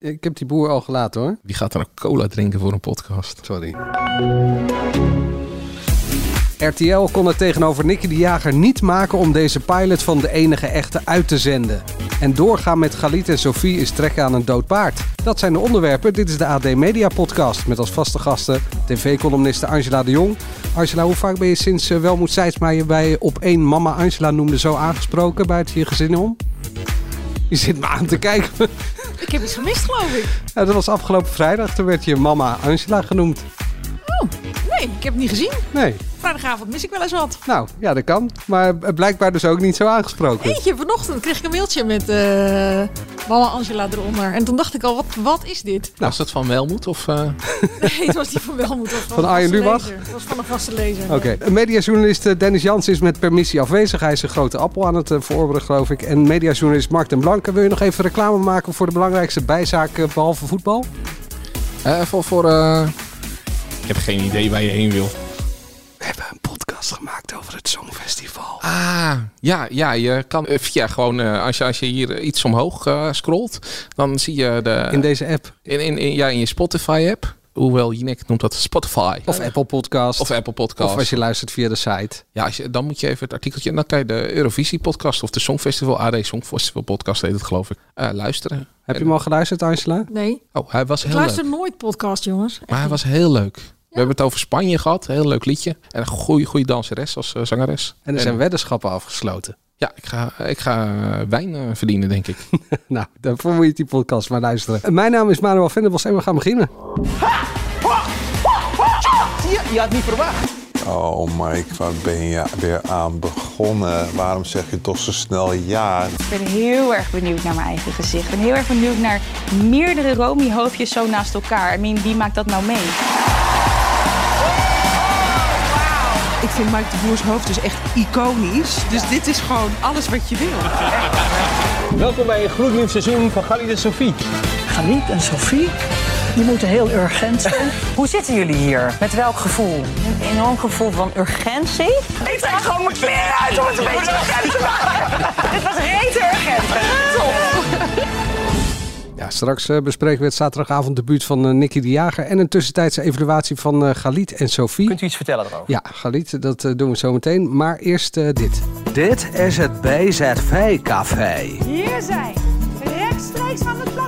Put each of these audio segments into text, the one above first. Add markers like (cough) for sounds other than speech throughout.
Ik heb die boer al gelaten hoor. Wie gaat er een cola drinken voor een podcast? Sorry. RTL kon het tegenover Nicky de Jager niet maken om deze pilot van de enige echte uit te zenden. En doorgaan met Galit en Sophie is trekken aan een dood paard. Dat zijn de onderwerpen. Dit is de AD Media Podcast met als vaste gasten tv-columniste Angela de Jong. Angela, hoe vaak ben je sinds uh, Welmoed Seidsma je bij op één mama Angela noemde zo aangesproken buiten je gezin om? Je zit me aan te kijken. Ik heb iets gemist, geloof ik. Ja, dat was afgelopen vrijdag. Toen werd je mama Angela genoemd. Nee, ik heb het niet gezien. Nee. Vrijdagavond mis ik wel eens wat. Nou, ja, dat kan. Maar blijkbaar dus ook niet zo aangesproken. Eentje, vanochtend kreeg ik een mailtje met uh, mama Angela eronder. En toen dacht ik al, wat, wat is dit? Nou, was dat van Welmoed? Of, uh... (laughs) nee, het was niet van Welmoed. Van, van Arjen Lubach? Het was van een vaste lezer. Oké. Okay. Mediajournalist Dennis Jans is met permissie afwezig. Hij is een grote appel aan het uh, verorberen, geloof ik. En mediajournalist Mark den Blanke. Wil je nog even reclame maken voor de belangrijkste bijzaak behalve voetbal? voor... voor ik heb geen idee waar je heen wil. We hebben een podcast gemaakt over het Songfestival. Ah, ja, ja je kan via gewoon, uh, als, je, als je hier iets omhoog uh, scrolt, dan zie je de... In deze app? In, in, in ja, in je Spotify-app. Hoewel Jinek noemt dat Spotify. Of Apple Podcast. Of Apple Podcast. Of als je luistert via de site. Ja, als je, dan moet je even het artikeltje... En dan kan je de Eurovisie podcast of de Songfestival... AD Songfestival podcast heet het geloof ik. Uh, luisteren. Heb je hem al geluisterd, Angela? Nee. Oh, hij was ik heel luister leuk. nooit podcast, jongens. Maar hij was heel leuk. We hebben het over Spanje gehad. Heel leuk liedje. En een goede, goede danseres als uh, zangeres. En er zijn en, weddenschappen afgesloten. Ja, ik ga, ik ga wijn uh, verdienen, denk ik. (laughs) nou, daarvoor moet je die podcast maar luisteren. Mijn naam is Manuel Venderbos en we gaan beginnen. Zie je? Je had niet verwacht. Oh Mike, waar ben je weer aan begonnen? Waarom zeg je toch zo snel ja? Ik ben heel erg benieuwd naar mijn eigen gezicht. Ik ben heel erg benieuwd naar meerdere Romy-hoofdjes zo naast elkaar. I mean, wie maakt dat nou mee? Ik vind Mike de Boers hoofd dus echt iconisch. Dus dit is gewoon alles wat je wil. Welkom bij een gloednieuw seizoen van Galit en Sophie. Galit en Sophie? Die moeten heel urgent zijn. (laughs) Hoe zitten jullie hier? Met welk gevoel? Een enorm gevoel van urgentie. Ik trek gewoon mijn kleren uit om het een beetje urgent te maken. (laughs) Dit was rete urgent. Ja, straks uh, bespreken we het zaterdagavond debuut van uh, Nicky de Jager en een tussentijdse evaluatie van uh, Galit en Sophie. Kunt u iets vertellen erover? Ja, Galit, dat doen we zo meteen. Maar eerst dit. Dit is het BZV Café. Hier zijn, rechtstreeks van het platteland,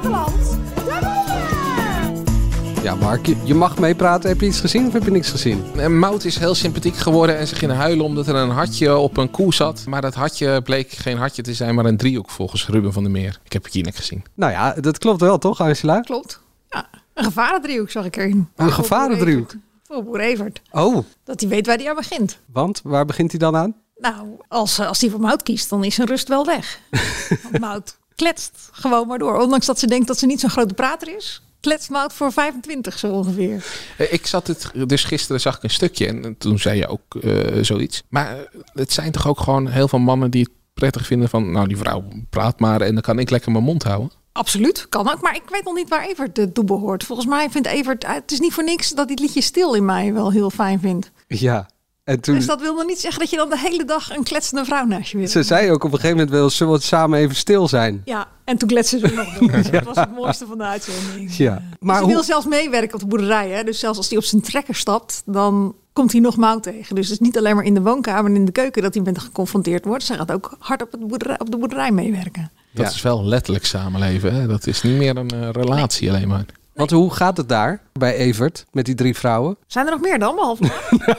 ja, Mark, je, je mag meepraten. Heb je iets gezien of heb je niks gezien? En Mout is heel sympathiek geworden en ze ging huilen omdat er een hartje op een koe zat. Maar dat hartje bleek geen hartje te zijn, maar een driehoek volgens Ruben van der Meer. Ik heb Jinek gezien. Nou ja, dat klopt wel toch, Angela? Klopt. Ja, een gevarendriehoek zag ik erin. Een gevarendriehoek? Voor boer Evert. Oh. Dat hij weet waar hij aan begint. Want, waar begint hij dan aan? Nou, als, als hij voor Mout kiest, dan is zijn rust wel weg. (laughs) Want Mout kletst gewoon maar door. Ondanks dat ze denkt dat ze niet zo'n grote prater is kletsmout voor 25 zo ongeveer. Ik zat het, dus gisteren zag ik een stukje en toen zei je ook uh, zoiets. Maar het zijn toch ook gewoon heel veel mannen die het prettig vinden van, nou die vrouw praat maar en dan kan ik lekker mijn mond houden. Absoluut, kan ook. Maar ik weet nog niet waar Evert toe behoort. Volgens mij vindt Evert, het is niet voor niks dat hij het liedje Stil in mij wel heel fijn vindt. Ja, en toen... Dus dat wil nog niet zeggen dat je dan de hele dag een kletsende vrouw naast je wil. Ze zei ook op een gegeven moment wel, zullen we samen even stil zijn? Ja, en toen kletsen ze nog door. (laughs) ja. Dat was het mooiste van de uitzending. Ja. Maar ze hoe... wil zelfs meewerken op de boerderij. Hè? Dus zelfs als hij op zijn trekker stapt, dan komt hij nog mout tegen. Dus het is niet alleen maar in de woonkamer en in de keuken dat hij met geconfronteerd wordt. Ze gaat ook hard op, het boerderij, op de boerderij meewerken. Dat Ja. is wel letterlijk samenleven. Hè? Dat is niet meer een uh, relatie alleen maar. Want hoe gaat het daar bij Evert met die drie vrouwen? Zijn er nog meer dan, behalve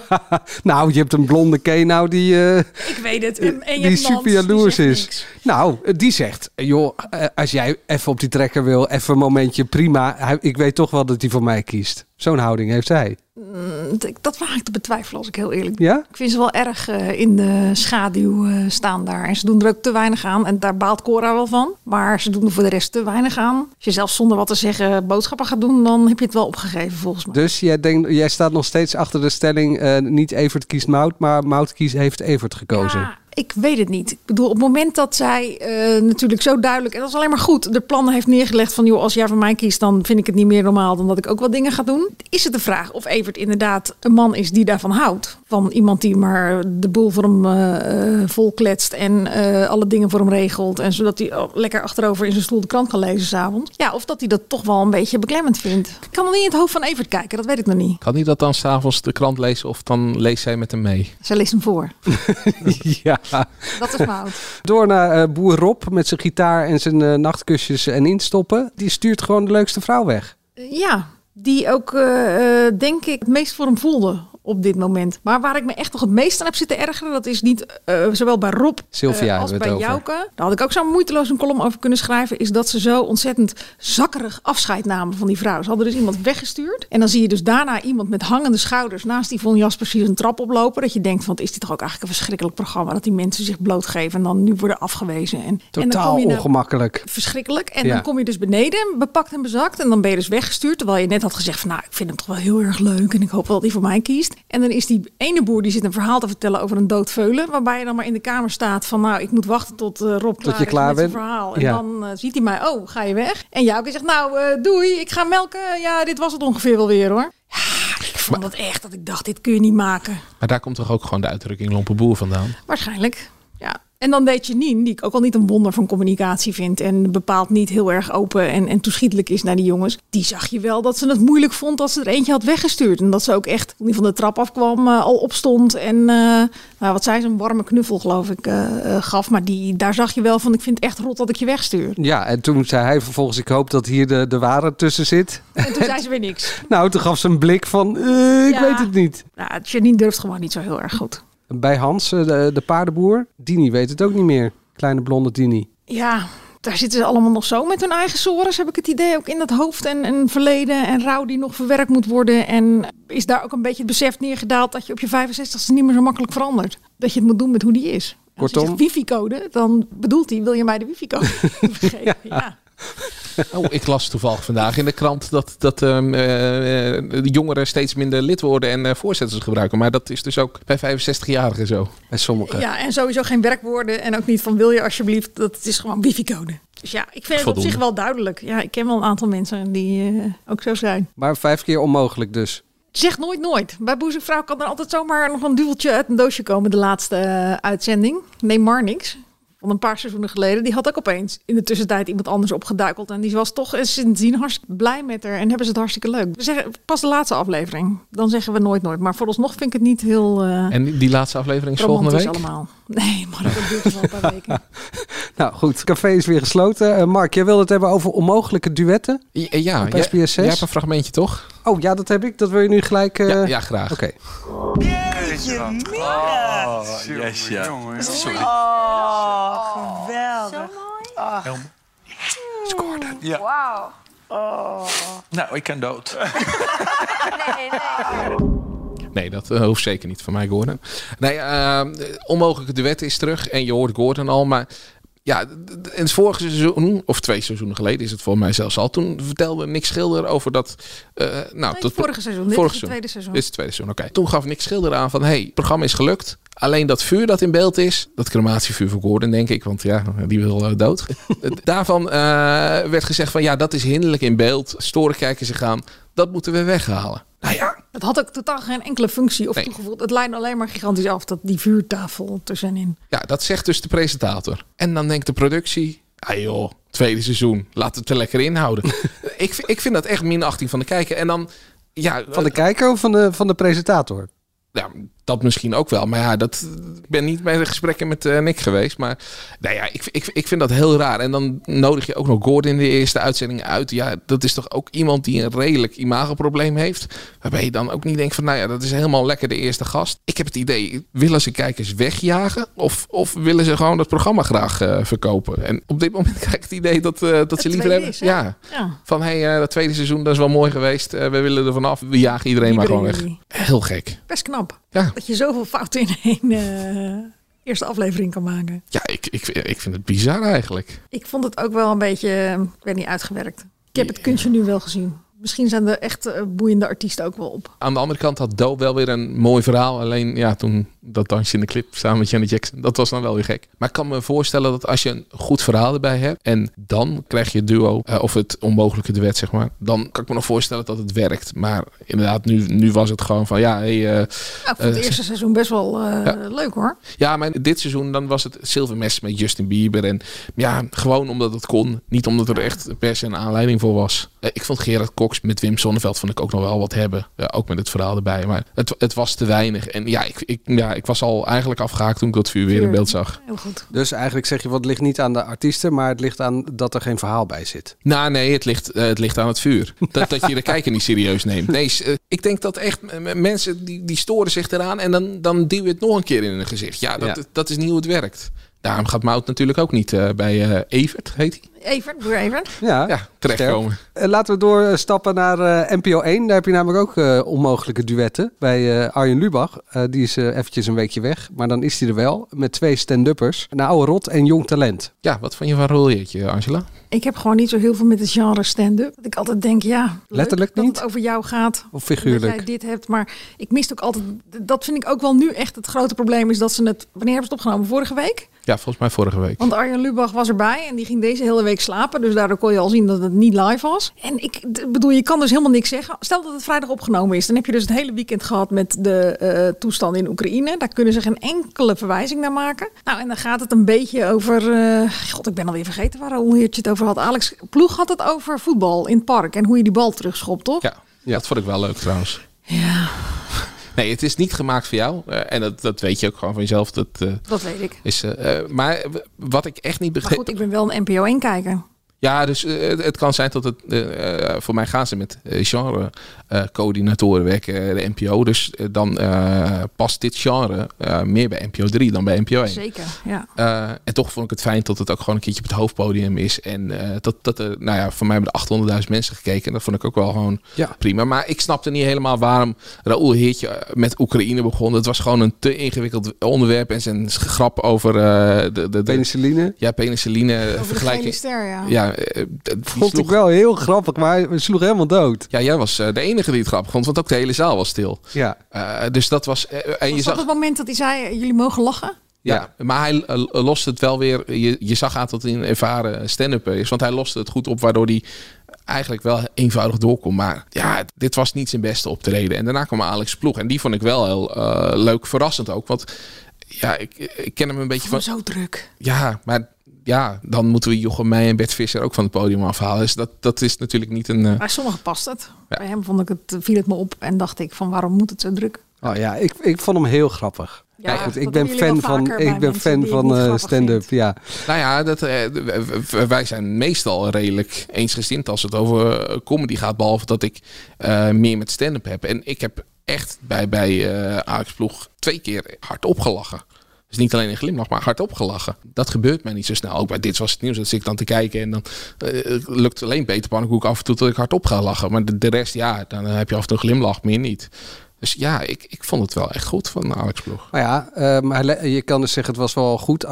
(laughs) nou, je hebt een blonde Kenau die, uh, Ik weet het. En, en je die super jaloers die is. niks. Nou, die zegt, joh, eh, als jij even op die trekker wil, even een momentje, prima. Ik weet toch wel dat hij voor mij kiest. Zo'n houding heeft zij. Mm, Dat waag ik te betwijfelen, als ik heel eerlijk ben. Ja? Ik vind ze wel erg eh, in de schaduw eh, staan daar. En ze doen er ook te weinig aan. En daar baalt Cora wel van. Maar ze doen er voor de rest te weinig aan. Als je zelfs zonder wat te zeggen boodschappen gaat doen, dan heb je het wel opgegeven volgens mij. Dus jij, denkt, jij staat nog steeds achter de stelling, eh, niet Evert kiest Mout, maar Mout kiest, heeft Evert gekozen. Ja, ik weet het niet. Ik bedoel, op het moment dat zij eh, natuurlijk zo duidelijk, en dat is alleen maar goed, de plannen heeft neergelegd van, joh, als jij voor mij kiest, dan vind ik het niet meer normaal dan dat ik ook wat dingen ga doen. Is het de vraag of Evert inderdaad een man is die daarvan houdt? Van iemand die maar de boel voor hem uh, vol kletst en uh, alle dingen voor hem regelt. En zodat hij lekker achterover in zijn stoel de krant kan lezen s'avonds. Ja, of dat hij dat toch wel een beetje beklemmend vindt. Ik kan nog niet in het hoofd van Evert kijken, dat weet ik nog niet. Kan hij dat dan s'avonds de krant lezen of dan leest zij met hem mee? (laughs) Zij leest hem voor. (laughs) ja. Dat is fout. Door naar uh, boer Rob met zijn gitaar en zijn uh, nachtkusjes en instoppen. Die stuurt gewoon de leukste vrouw weg. ja, die ook, denk ik, het meest voor hem voelde op dit moment. Maar waar ik me echt nog het meest aan heb zitten ergeren, dat is niet uh, zowel bij Rob Sylvia, uh, als bij Jouke. Daar had ik ook zo moeiteloos een column over kunnen schrijven. Is dat ze zo ontzettend zakkerig afscheid namen van die vrouw. Ze hadden dus iemand weggestuurd. En dan zie je dus daarna iemand met hangende schouders naast Yvonne Jaspers hier een trap oplopen. Dat je denkt van, is dit toch ook eigenlijk een verschrikkelijk programma? Dat die mensen zich blootgeven en dan nu worden afgewezen. En, Totaal en ongemakkelijk. Verschrikkelijk. En ja. dan kom je dus beneden, bepakt en bezakt. En dan ben je dus weggestuurd. Terwijl je net had gezegd van, nou, ik vind hem toch wel heel erg leuk. En ik hoop wel dat hij voor mij kiest. En dan is die ene boer die zit een verhaal te vertellen over een dood veulen. Waarbij je dan maar in de kamer staat van nou, ik moet wachten tot uh, Rob tot je klaar bent. Met verhaal. En ja. dan uh, ziet hij mij, oh, ga je weg? En Jouke zegt, nou, uh, doei, ik ga melken. Ja, dit was het ongeveer wel weer hoor. Ja, ik vond het echt dat ik dacht, dit kun je niet maken. Maar daar komt toch ook gewoon de uitdrukking lompe vandaan? Waarschijnlijk. En dan deed Janine, die ik ook al niet een wonder van communicatie vind. En bepaald niet heel erg open en, en toeschietelijk is naar die jongens. Die zag je wel dat ze het moeilijk vond dat ze er eentje had weggestuurd. En dat ze ook echt, toen die van de trap afkwam, uh, al opstond. En uh, nou, wat zei ze, een warme knuffel geloof ik uh, gaf. Maar die, daar zag je wel van, ik vind het echt rot dat ik je wegstuur. Ja, en toen zei hij vervolgens, ik hoop dat hier de, de ware tussen zit. En toen (laughs) zei ze weer niks. nou, toen gaf ze een blik van, ik ja. weet het niet. Nou, Janine durft gewoon niet zo heel erg goed. Bij Hans, de, de paardenboer, Dini weet het ook niet meer. Kleine blonde Dini. Ja, daar zitten ze allemaal nog zo met hun eigen sores, heb ik het idee, ook in dat hoofd en, en verleden en rouw die nog verwerkt moet worden. En is daar ook een beetje het besef neergedaald dat je op je 65ste niet meer zo makkelijk verandert. Dat je het moet doen met hoe die is. Kortom. Je wifi-code, dan bedoelt hij, wil je mij de wifi-code (laughs) geven? ja. ja. (laughs) Oh, ik las toevallig vandaag in de krant dat, dat um, uh, de jongeren steeds minder lid worden en uh, voorzetters gebruiken. Maar dat is dus ook bij 65-jarigen zo. Bij sommigen. Ja, en sowieso geen werkwoorden en ook niet van wil je alsjeblieft. Dat is gewoon wifi-code. Dus ja, ik vind het op zich wel duidelijk. Ja, ik ken wel een aantal mensen die uh, ook zo zijn. Maar vijf keer onmogelijk dus. Zeg nooit nooit. Bij Boezemvrouw kan er altijd zomaar nog een duweltje uit een doosje komen de laatste uh, uitzending. Neem maar niks van een paar seizoenen geleden. Die had ook opeens in de tussentijd iemand anders opgeduikeld. En die was toch sindsdien hartstikke blij met haar. En hebben ze het hartstikke leuk. We zeggen pas de laatste aflevering. Dan zeggen we nooit nooit. Maar vooralsnog vind ik het niet heel... Uh, en die laatste aflevering is volgende week? allemaal. (laughs) Nee, maar dat duurt wel een paar weken. (laughs) nou goed, het café is weer gesloten. Uh, Mark, jij wilde het hebben over onmogelijke duetten? Ja, ja op SBS 6. jij hebt een fragmentje toch? Oh ja, dat heb ik. Dat wil je nu gelijk... Uh... Ja, ja, graag. Oké. Okay. Jeetje, Oh, yes, ja. Sorry. Oh, geweldig. Zo mooi. Heel Scoorde. Ja. Wauw. Oh. Nou, ik kan dood. (laughs) nee, nee. Nee, dat uh, hoeft zeker niet van mij, Gordon. Nee, uh, onmogelijke duet is terug. En je hoort Gordon al, maar ja, in het vorige seizoen, of twee seizoenen geleden is het voor mij zelfs al. Toen vertelde Nick Schilder over dat. Uh, nou, nee, vorige seizoen. Dit vorige is het tweede seizoen. Dit is het tweede seizoen, oké. Okay. Toen gaf Nick Schilder aan van: hey, het programma is gelukt. Alleen dat vuur dat in beeld is, dat crematievuur voor Gordon, denk ik, want ja, die wil uh, dood. (laughs) Daarvan uh, werd gezegd van ja, dat is hinderlijk in beeld. Storen kijken zich aan. Dat moeten we weghalen. Nou ja. Het had ook totaal geen enkele functie of nee. toegevoegd. Het lijkt alleen maar gigantisch af dat die vuurtafel tussenin. Ja, dat zegt dus de presentator. En dan denkt de productie, ah joh, tweede seizoen, laten we het er lekker inhouden. (laughs) ik, ik vind dat echt minachting van de kijker. En dan, ja, van de kijker of van de, van de presentator? Ja, dat misschien ook wel. Maar ja, dat, ik ben niet bij de gesprekken met uh, Nick geweest. Maar nou ja, ik, ik, ik vind dat heel raar. En dan nodig je ook nog Gordon in de eerste uitzending uit. Ja, dat is toch ook iemand die een redelijk imagoprobleem heeft. Waarbij je dan ook niet denkt van, nou ja, dat is helemaal lekker de eerste gast. Ik heb het idee, willen ze kijkers wegjagen? Of, of willen ze gewoon dat programma graag uh, verkopen? En op dit moment (laughs) krijg ik het idee dat, uh, dat ze liever hebben... Is, ja, ja, van hey, dat tweede seizoen, dat is wel mooi geweest. we willen er vanaf. We jagen iedereen maar gewoon weg. Heel gek. Best knap. Ja. Dat je zoveel fouten in één uh, eerste aflevering kan maken. Ja, ik, ik, ik vind het bizar eigenlijk. Ik vond het ook wel een beetje, ik weet niet, uitgewerkt. Ik heb het kunstje nu wel gezien. Misschien zijn de echt boeiende artiesten ook wel op. Aan de andere kant had Do wel weer een mooi verhaal. Alleen ja, toen dat dansje in de clip samen met Janet Jackson. Dat was dan wel weer gek. Maar ik kan me voorstellen dat als je een goed verhaal erbij hebt en dan krijg je het duo eh, of het onmogelijke duet, zeg maar. Dan kan ik me nog voorstellen dat het werkt. Maar inderdaad, nu, nu was het gewoon van ja, hey, eh, Nou, ik vond het eh, eerste seizoen best wel Ja. leuk hoor. ja, maar dit seizoen dan was het zilvermes met Justin Bieber. En ja, gewoon omdat het kon. Niet omdat er echt per se een aanleiding voor was. Ik vond Gerard Cox met Wim Sonneveld vond ik ook nog wel wat hebben. Ook met het verhaal erbij. Maar het, het was te weinig. En ja ik, ik, ja, ik was al eigenlijk afgehaakt toen ik dat vuur weer in beeld zag. Heel goed. Dus eigenlijk zeg je, wat ligt niet aan de artiesten, maar het ligt aan dat er geen verhaal bij zit. Nou, nee, het ligt, eh, het ligt aan het vuur. Dat, (laughs) dat je de kijker niet serieus neemt. Nee, eh, ik denk dat echt mensen die, die storen zich eraan en dan, dan duw je het nog een keer in hun gezicht. Ja, dat, Ja. dat is niet hoe het werkt. Daarom gaat Mout natuurlijk ook niet eh, bij eh, Evert, heet hij. Evert, broer Evert. Ja, Ja, terechtkomen. Eh, laten we doorstappen naar eh, NPO 1. Daar heb je namelijk ook eh, onmogelijke duetten. Bij eh, Arjen Lubach. Eh, die is eh, eventjes een weekje weg. Maar dan is hij er wel. Met twee stand-uppers. Een oude rot en jong talent. Ja, wat vond je van Rolleertje, Angela? Ik heb gewoon niet zo heel veel met het genre stand-up. Dat ik altijd denk, ja, leuk Letterlijk dat niet? het over jou gaat. Of Dat figuurlijk. jij dit hebt. Maar ik mist ook altijd, dat vind ik ook wel nu echt het grote probleem. Is dat ze het, wanneer hebben ze het opgenomen? Vorige week? Ja, volgens mij vorige week. Want Arjen Lubach was erbij en die ging deze hele week slapen. Dus daardoor kon je al zien dat het niet live was. En ik bedoel, je kan dus helemaal niks zeggen. Stel dat het vrijdag opgenomen is. Dan heb je dus het hele weekend gehad met de eh toestand in Oekraïne. Daar kunnen ze geen enkele verwijzing naar maken. Nou, en dan gaat het een beetje over... eh, God, ik ben alweer vergeten waar Raoul Heertje het over had. Alex Ploeg had het over voetbal in het park. En hoe je die bal terugschopt, toch? Ja, dat vond ik wel leuk trouwens. Ja, Nee, het is niet gemaakt voor jou. Eh, en dat, dat weet je ook gewoon van jezelf. Dat, eh, dat weet ik. is, eh, maar wat ik echt niet Maar begreep... goed, ik ben wel een NPO 1 kijker. Ja, dus het, het kan zijn dat het... voor mij gaan ze met eh, genre-coördinatoren werken, eh, de NPO. Dus eh, dan eh, past dit genre eh, meer bij NPO 3 dan bij NPO 1. Zeker, ja. Eh, en toch vond ik het fijn dat het ook gewoon een keertje op het hoofdpodium is. En eh, dat, dat er, nou ja, voor mij hebben er 800.000 mensen gekeken. En dat vond ik ook wel gewoon Ja. prima. Maar ik snapte niet helemaal waarom Raoul Heertje eh, met Oekraïne begon. Het was gewoon een te ingewikkeld onderwerp. En zijn grap over eh, de, de, de, Penicilline. ja, penicilline Over de gele vergelijking. ster, ja. Ja, eh, die Vond sloeg- ik wel heel grappig, maar hij sloeg helemaal dood. ja, jij was eh, de enige die het grappig vond, want ook de hele zaal was stil. Ja. Eh, dus dat was. eh, en je Was zag. dat het moment dat hij zei, jullie mogen lachen? Ja, maar hij eh, loste het wel weer. Je, je zag aan dat hij een ervaren stand-upper is. Want hij loste het goed op, waardoor hij eigenlijk wel eenvoudig doorkomt. Maar ja, dit was niet zijn beste optreden. En daarna kwam Alex Ploeg. En die vond ik wel heel eh, leuk, verrassend ook. Want ja, ik, ik ken hem een beetje van... Zo druk. Ja, maar ja, dan moeten we Jochem Meij en Bert Visser ook van het podium afhalen. Dus dat, dat is natuurlijk niet een... eh, Bij sommigen past het. Ja. Bij hem vond ik het, viel het me op en dacht ik van waarom moet het zo druk? Oh ja, ik, ik vond hem heel grappig. Ja, Goed, dat ik ben fan van, ik ben fan van eh, stand-up. Ja. Nou ja, dat, eh, wij zijn meestal redelijk eensgezind als het over comedy gaat. Behalve dat ik eh, meer met stand-up heb. En ik heb echt bij, bij eh Alex Ploeg twee keer hard opgelachen. Dus niet alleen een glimlach, maar hard opgelachen. Dat gebeurt mij niet zo snel. Ook bij Dit Was Het Nieuws, dat zit ik dan te kijken. En dan eh, lukt alleen Peter Pannenkoek af en toe dat ik hard op ga lachen. Maar de, de rest, ja, dan heb je af en toe een glimlach, meer niet. Dus ja, ik, ik vond het wel echt goed van Alex Ploeg. Maar ja, hij le- je kan dus zeggen het was wel goed, 800.000.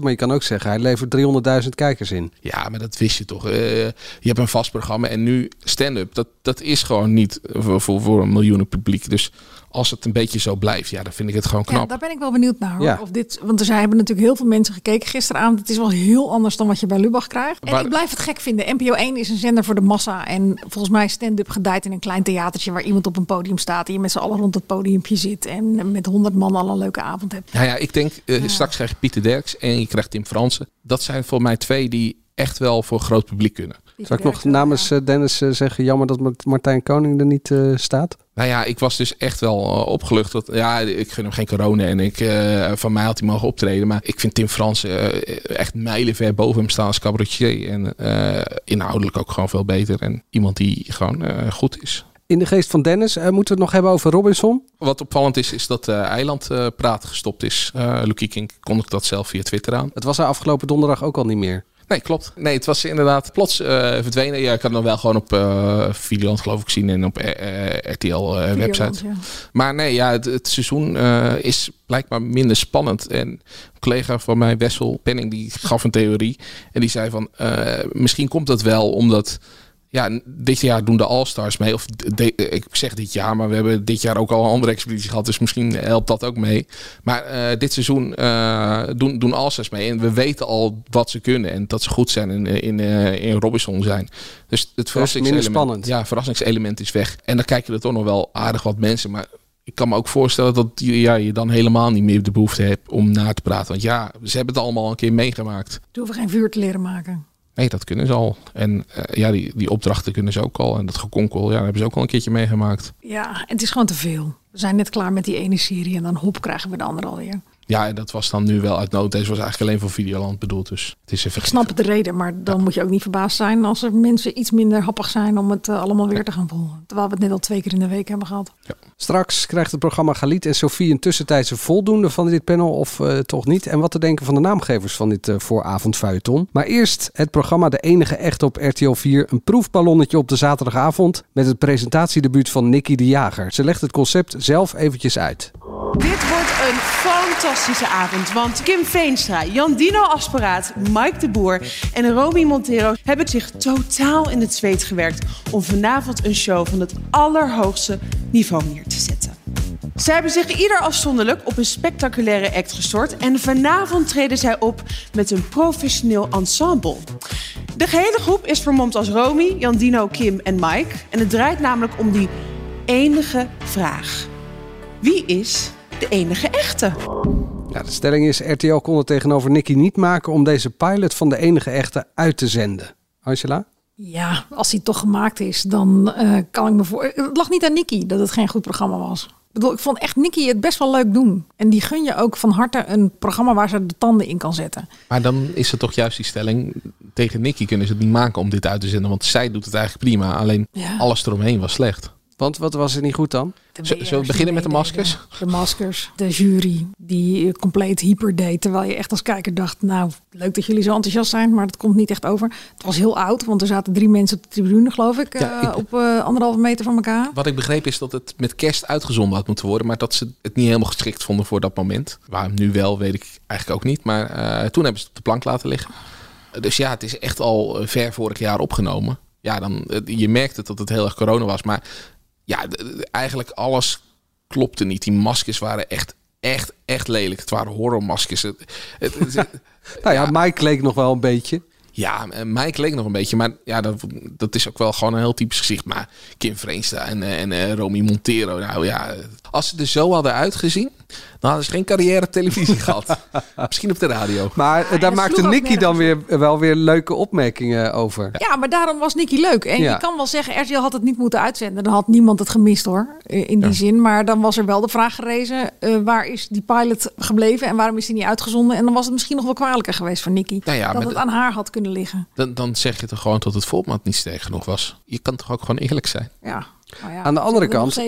Maar je kan ook zeggen hij levert 300.000 kijkers in. Ja, maar dat wist je toch. Eh, je hebt een vast programma en nu stand-up. Dat, dat is gewoon niet voor, voor, voor een miljoenen publiek. Dus als het een beetje zo blijft, ja, dan vind ik het gewoon Ja, knap. daar ben ik wel benieuwd naar. Hoor. Ja. Of dit, want er zijn, hebben natuurlijk heel veel mensen gekeken gisteravond. Het is wel heel anders dan wat je bij Lubach krijgt. En Maar- ik blijf het gek vinden. NPO 1 is een zender voor de massa. En volgens mij stand-up gedijt in een klein theatertje... waar iemand op een podium staat en je met z'n allen rond het podiumpje zit... en met honderd man al een leuke avond hebt. Nou ja, ik denk, eh, straks krijg je Pieter Derks en je krijgt Tim Fransen. Dat zijn voor mij twee die echt wel voor groot publiek kunnen. Zal ik nog namens eh, Dennis eh, zeggen, jammer dat Mart- Martijn Koning er niet eh, staat? Nou ja, ik was dus echt wel opgelucht. Dat, ja, ik gun hem geen corona en ik, eh, van mij had hij mogen optreden. Maar ik vind Tim Frans echt mijlenver boven hem staan als cabaretier. En eh, inhoudelijk ook gewoon veel beter. En iemand die gewoon eh, goed is. In de geest van Dennis moeten we het nog hebben over Robinson. Wat opvallend is, is dat eh Eilandpraat gestopt is. Eh Lucie King kondigde dat zelf via Twitter aan. Het was er afgelopen donderdag ook al niet meer. Nee, klopt. Nee, het was inderdaad plots eh, verdwenen. Ja, ik had hem wel gewoon op eh Videoland geloof ik zien en op eh, RTL website. ja. Maar nee, ja, het, het seizoen is blijkbaar minder spannend. En een collega van mij, Wessel Penning, die gaf een theorie. En die zei van, misschien komt dat wel omdat ja, dit jaar doen de All-Stars mee. Of de- ik zeg dit jaar, maar we hebben dit jaar ook al een andere expeditie gehad. Dus misschien helpt dat ook mee. Maar eh, dit seizoen eh, doen, doen All-Stars mee. En we weten al wat ze kunnen. En dat ze goed zijn in, in, eh, in Robinson zijn. Dus het verrassingselement, spannend. ja, verrassingselement is weg. En dan kijken er toch nog wel aardig wat mensen. Maar ik kan me ook voorstellen dat je, ja, je dan helemaal niet meer de behoefte hebt om na te praten. Want ja, ze hebben het allemaal een keer meegemaakt. Ze hoeven geen vuur te leren maken. Nee, dat kunnen ze al. En eh, ja, die, die opdrachten kunnen ze ook al. En dat gekonkel, ja, dat hebben ze ook al een keertje meegemaakt. Ja, en het is gewoon te veel. We zijn net klaar met die ene serie en dan hop krijgen we de andere alweer. Ja, en dat was dan nu wel uit nood. Deze was eigenlijk alleen voor Videoland bedoeld. Dus het is even... Ik snap de reden, maar dan moet je ook niet verbaasd zijn als er mensen iets minder happig zijn om het eh, allemaal weer te gaan volgen. Terwijl we het net al twee keer in de week hebben gehad. Straks krijgt het programma Galit en Sophie een tussentijdse voldoende van dit panel of eh, toch niet. En wat te denken van de naamgevers van dit uh, vooravondfeuilleton. Maar eerst het programma De Enige Echt op RTL 4. Een proefballonnetje op de zaterdagavond met het presentatiedebuut van Nicky de Jager. Ze legt het concept zelf eventjes uit. Dit wordt een fantastische avond, want Kim Veenstra, Jan Dino Asperaat, Mike de Boer en Romy Montero hebben zich totaal in het zweet gewerkt om vanavond een show van het allerhoogste niveau neer te zetten. Zij hebben zich ieder afzonderlijk op een spectaculaire act gestort en vanavond treden zij op met een professioneel ensemble. De gehele groep is vermomd als Romy, Jan Dino, Kim en Mike en het draait namelijk om die enige vraag. Wie is de enige echte? Ja, de stelling is: RTL kon het tegenover Nicky niet maken om deze pilot van de enige echte uit te zenden. Angela? Ja, als hij toch gemaakt is, dan uh, kan ik me voor. Het lag niet aan Nicky dat het geen goed programma was. Ik bedoel, ik vond echt Nicky het best wel leuk doen. En die gun je ook van harte een programma waar ze de tanden in kan zetten. Maar dan is het toch juist die stelling. Tegen Nicky kunnen ze het niet maken om dit uit te zenden. Want zij doet het eigenlijk prima. Alleen Ja. alles eromheen was slecht. Want wat was er niet goed dan? Zullen we beginnen met de maskers? De maskers, de jury, die eh, compleet hyper deed. Terwijl je echt als kijker dacht, nou, leuk dat jullie zo enthousiast zijn, maar dat komt niet echt over. Het was heel oud, want er zaten drie mensen op de tribune, geloof ik, Ja, eh, ik- op eh, anderhalve meter van elkaar. Wat ik begreep is dat het met kerst uitgezonden had moeten worden. Maar dat ze het niet helemaal geschikt vonden voor dat moment. Waarom nu wel, weet ik eigenlijk ook niet. Maar eh, toen hebben ze het op de plank laten liggen. Dus ja, het is echt al ver vorig jaar opgenomen. Ja, dan, je merkte dat het heel erg corona was. Maar ja, eigenlijk alles klopte niet. Die maskers waren echt, echt, echt lelijk. Het waren horrormaskers. Het, het, het- (laughs) Nou ja, Mike leek nog wel een beetje. ja, eh, Mike leek nog een beetje. Maar ja, dat, dat is ook wel gewoon een heel typisch gezicht. Maar Kim Vreenstra en, eh, en eh, Romy Montero. Nou ja, als ze er zo hadden uitgezien... dan hadden ze geen carrière op televisie (laughs) gehad. Misschien op de radio. Maar eh, Ja, daar dat maakte Nicky dan weer, wel weer leuke opmerkingen over. Ja, maar daarom was Nicky leuk. En Ja. je kan wel zeggen, RTL had het niet moeten uitzenden. Dan had niemand het gemist hoor, in die zin. Maar dan was er wel de vraag gerezen, eh, waar is die pilot gebleven en waarom is die niet uitgezonden? En dan was het misschien nog wel kwalijker geweest voor Nicky. Nou ja, dat het aan haar had kunnen liggen. Dan, dan zeg je toch gewoon dat het format niet sterk genoeg was. Je kan toch ook gewoon eerlijk zijn. Ja. Nou ja, Aan de andere er kant- nog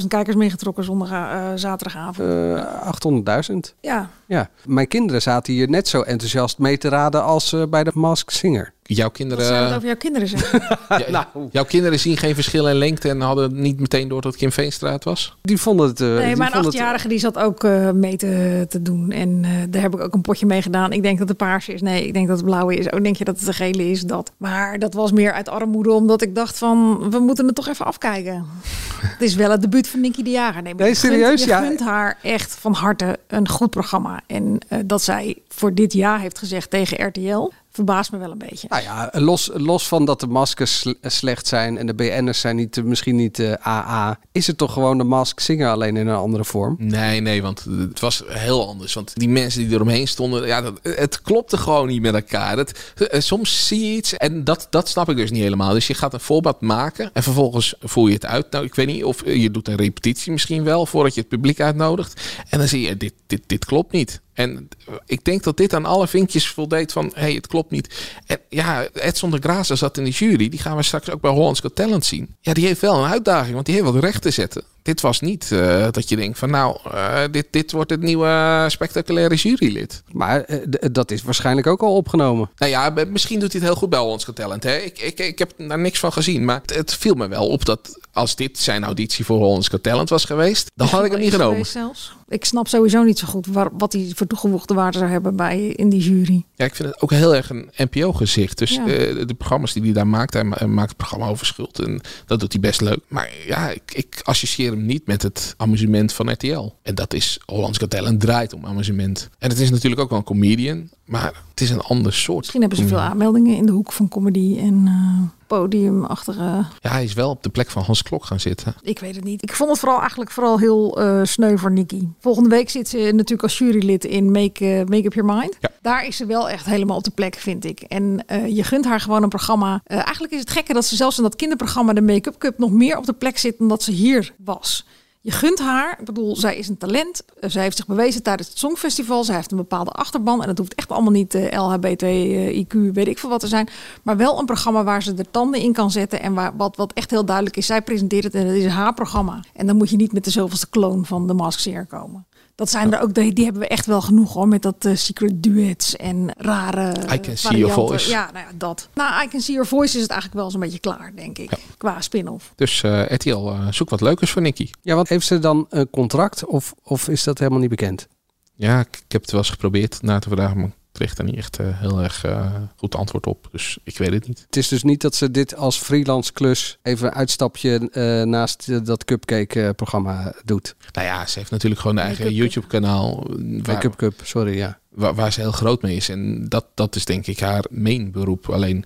700.000 kijkers meegetrokken zondag, eh, zaterdagavond. Eh 800.000. ja. Ja, mijn kinderen zaten hier net zo enthousiast mee te raden als eh, bij de Mask Singer. Jouw Wat kinderen, zou het over jouw kinderen zeggen? (laughs) Ja, jouw kinderen zien geen verschil in lengte en hadden niet meteen door dat Kim Veenstra het was? Die vonden het. eh, Nee, mijn vonden het- achtjarige die zat ook eh, mee te, te doen. En eh, daar heb ik ook een potje mee gedaan. Ik denk dat het paarse is. Nee, ik denk dat het blauwe is. Oh, denk je dat het de gele is? Dat. Maar dat was meer uit armoede, omdat ik dacht van... we moeten het toch even afkijken. (laughs) het is wel het debuut van Nicky de Jager. Nee, Nee, gunt- serieus? Je Ja. gunt haar echt van harte een goed programma. En eh, dat zij voor dit jaar heeft gezegd tegen RTL... verbaast me wel een beetje. Nou ja, los, los van dat de maskers sle- slecht zijn en de BN'ers zijn niet, eh, misschien niet eh, AA, is het toch gewoon de Mask Singer alleen in een andere vorm? Nee, nee, want het was heel anders. Want die mensen die eromheen stonden, ja, dat, het klopte gewoon niet met elkaar. Dat, eh, soms zie je iets en dat, dat snap ik dus niet helemaal. Dus je gaat een voorbeeld maken en vervolgens voer je het uit. Nou, ik weet niet of je doet een repetitie misschien wel voordat je het publiek uitnodigt. En dan zie je, dit, dit, dit klopt niet. En ik denk dat dit aan alle vinkjes voldeed van, hé, hey, het klopt niet. En ja, Edson de Graza zat in de jury. Die gaan we straks ook bij Hollands Got Talent zien. Ja, die heeft wel een uitdaging, want die heeft wat recht te zetten. Dit was niet eh, dat je denkt van, nou, eh, dit, dit wordt het nieuwe spectaculaire jurylid. Maar eh, dat is waarschijnlijk ook al opgenomen. Nou ja, misschien doet hij het heel goed bij Hollands Got Talent. Hè? Ik, ik, ik heb daar niks van gezien. Maar het, het viel me wel op dat als dit zijn auditie voor Hollands Talent was geweest, dan had ik hem niet genomen. Zelfs. Ik snap sowieso niet zo goed waar, wat hij voor toegevoegde waarde zou hebben bij, in die jury. Ja, ik vind het ook heel erg een NPO-gezicht. Dus Ja. eh, de programma's die hij daar maakt, hij ma- hij maakt het programma over schuld. En dat doet hij best leuk. Maar ja, ik, ik associeer hem niet met het amusement van RTL. En dat is Hollands Got Talent draait om amusement. En het is natuurlijk ook wel een comedian, maar het is een ander soort. Misschien hebben ze veel aanmeldingen in de hoek van comedy en eh, podiumachtige. Ja, hij is wel op de plek van Hans Klok gaan zitten. Ik weet het niet. Ik vond het vooral eigenlijk vooral heel eh, sneu voor Nikki. Volgende week zit ze natuurlijk als jurylid in Make, eh, Make Up Your Mind. Daar is ze wel echt helemaal op de plek, vind ik. En eh, je gunt haar gewoon een programma. Eh, eigenlijk is het gekke dat ze zelfs in dat kinderprogramma de Make-up Cup nog meer op de plek zit dan dat ze hier was. Je gunt haar, ik bedoel, zij is een talent. Eh, zij heeft zich bewezen tijdens het Songfestival. Zij heeft een bepaalde achterban. En dat hoeft echt allemaal niet eh, LHBT, eh, IQ, weet ik veel wat te zijn. Maar wel een programma waar ze de tanden in kan zetten. En waar, wat, wat echt heel duidelijk is. Zij presenteert het en het is haar programma. En dan moet je niet met de zoveelste kloon van de Mask Singer komen. Dat zijn er ook, die, die hebben we echt wel genoeg hoor. Met dat eh, secret duets en rare. I Can See Your. Voice. Ja, nou ja, dat. Nou, I Can See Your Voice is het eigenlijk wel zo'n beetje klaar, denk ik. Qua spin-off. Dus eh RTL, eh, zoek wat leukers voor Nicky. Ja, want heeft ze dan een contract of, of is dat helemaal niet bekend? Ja, ik, ik heb het wel eens geprobeerd na te vragen, maar kreeg daar niet echt eh, heel erg eh, goed antwoord op. Dus ik weet het niet. Het is dus niet dat ze dit als freelance klus even een uitstapje eh, naast eh, dat cupcake-programma doet. Nou ja, ze heeft natuurlijk gewoon een eigen Make-up YouTube-kanaal. eh, Waar, Make-up Cup, sorry, ja. waar, waar ze heel groot mee is. En dat, dat is denk ik haar main beroep. Alleen,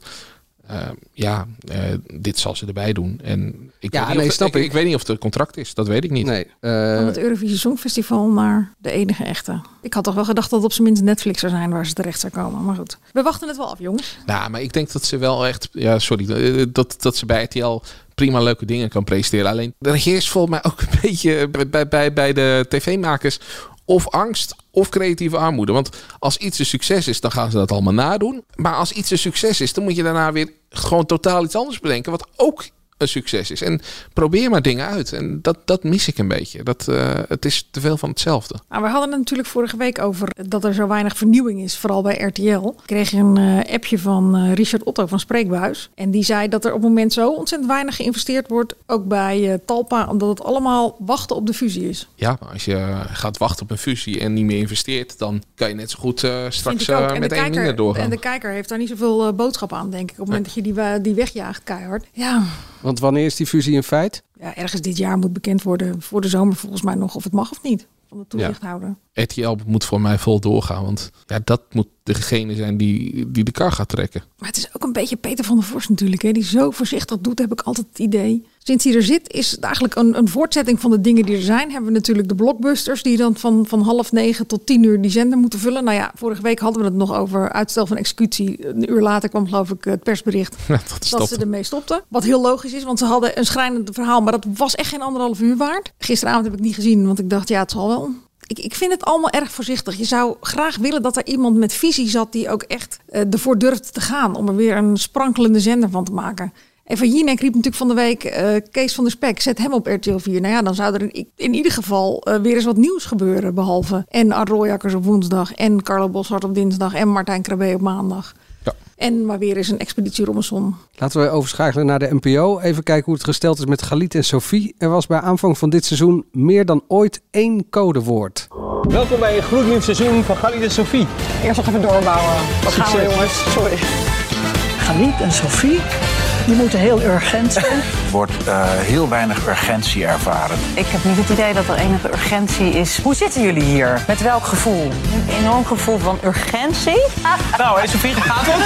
eh, ja, eh, dit zal ze erbij doen. En ik, Ja, weet nee, ik, ik. ik weet niet of het een contract is. Dat weet ik niet. Nee. Van eh, het Eurovisie Songfestival naar de enige echte. Ik had toch wel gedacht dat het op zijn minst Netflix zou zijn waar ze terecht zou komen. Maar goed, we wachten het wel af, jongens. Nou, maar ik denk dat ze wel echt, ja, sorry, eh, dat, dat ze bij RTL prima leuke dingen kan presenteren. Alleen er heerst volgens mij ook een (laughs) beetje bij, bij, bij, bij de tv-makers of angst of creatieve armoede. Want als iets een succes is, dan gaan ze dat allemaal nadoen. Maar als iets een succes is, dan moet je daarna weer gewoon totaal iets anders bedenken, wat ook een succes is. En probeer maar dingen uit. En dat, dat mis ik een beetje. Dat, eh, het is te veel van hetzelfde. Nou, we hadden het natuurlijk vorige week over dat er zo weinig vernieuwing is, vooral bij RTL. Ik kreeg een eh, appje van eh, Richard Otto van Spreekbuis. En die zei dat er op het moment zo ontzettend weinig geïnvesteerd wordt, ook bij Talpa, omdat het allemaal wachten op de fusie is. Ja, maar als je gaat wachten op een fusie en niet meer investeert, dan kan je net zo goed straks met de, één minder kijker, doorgaan. en de kijker heeft daar niet zoveel boodschap aan, denk ik. Op het moment dat je die, die wegjaagt keihard. Ja, want wanneer is die fusie in feit? ja, ergens dit jaar moet bekend worden, voor de zomer volgens mij nog, of het mag of niet. Van de toezichthouder. RTL moet voor mij vol doorgaan, want ja, dat moet degene zijn die, die de kar gaat trekken. Maar het is ook een beetje Peter van der Vorst natuurlijk, hè, die zo voorzichtig doet, heb ik altijd het idee. Sinds hij er zit, is het eigenlijk een, een voortzetting van de dingen die er zijn. Hebben we natuurlijk de blockbusters, die dan van, van half negen tot tien uur die zender moeten vullen. Nou ja, vorige week hadden we het nog over uitstel van executie. Een uur later kwam geloof ik het persbericht (laughs) dat dat ze ermee stopten. Wat heel logisch is, want ze hadden een schrijnend verhaal, maar dat was echt geen anderhalf uur waard. Gisteravond heb ik niet gezien, want ik dacht, ja, het zal wel. Ik, ik vind het allemaal erg voorzichtig. Je zou graag willen dat er iemand met visie zat die ook echt eh, ervoor durft te gaan om er weer een sprankelende zender van te maken. En van Jinek riep natuurlijk van de week eh, Kees van der Spek, zet hem op RTL 4. Nou ja, dan zou er in, in ieder geval eh, weer eens wat nieuws gebeuren. Behalve en Art Rooijakkers op woensdag en Carlo Boshart op dinsdag en Martijn Krabbe op maandag. En maar weer eens een expeditie Robinson. Laten we overschakelen naar de NPO. Even kijken hoe het gesteld is met Galit en Sophie. Er was bij aanvang van dit seizoen meer dan ooit één codewoord. Welkom bij een gloednieuw seizoen van Galit en Sophie. Eerst nog even doorbouwen. Wat gaan we jongens? Sorry. Galit en Sophie, die moeten heel urgent zijn. (laughs) wordt eh, heel weinig urgentie ervaren. Ik heb niet het idee dat er enige urgentie is. Hoe zitten jullie hier? Met welk gevoel? Een enorm gevoel van urgentie. (laughs) Nou, hé Sophie, gaat het?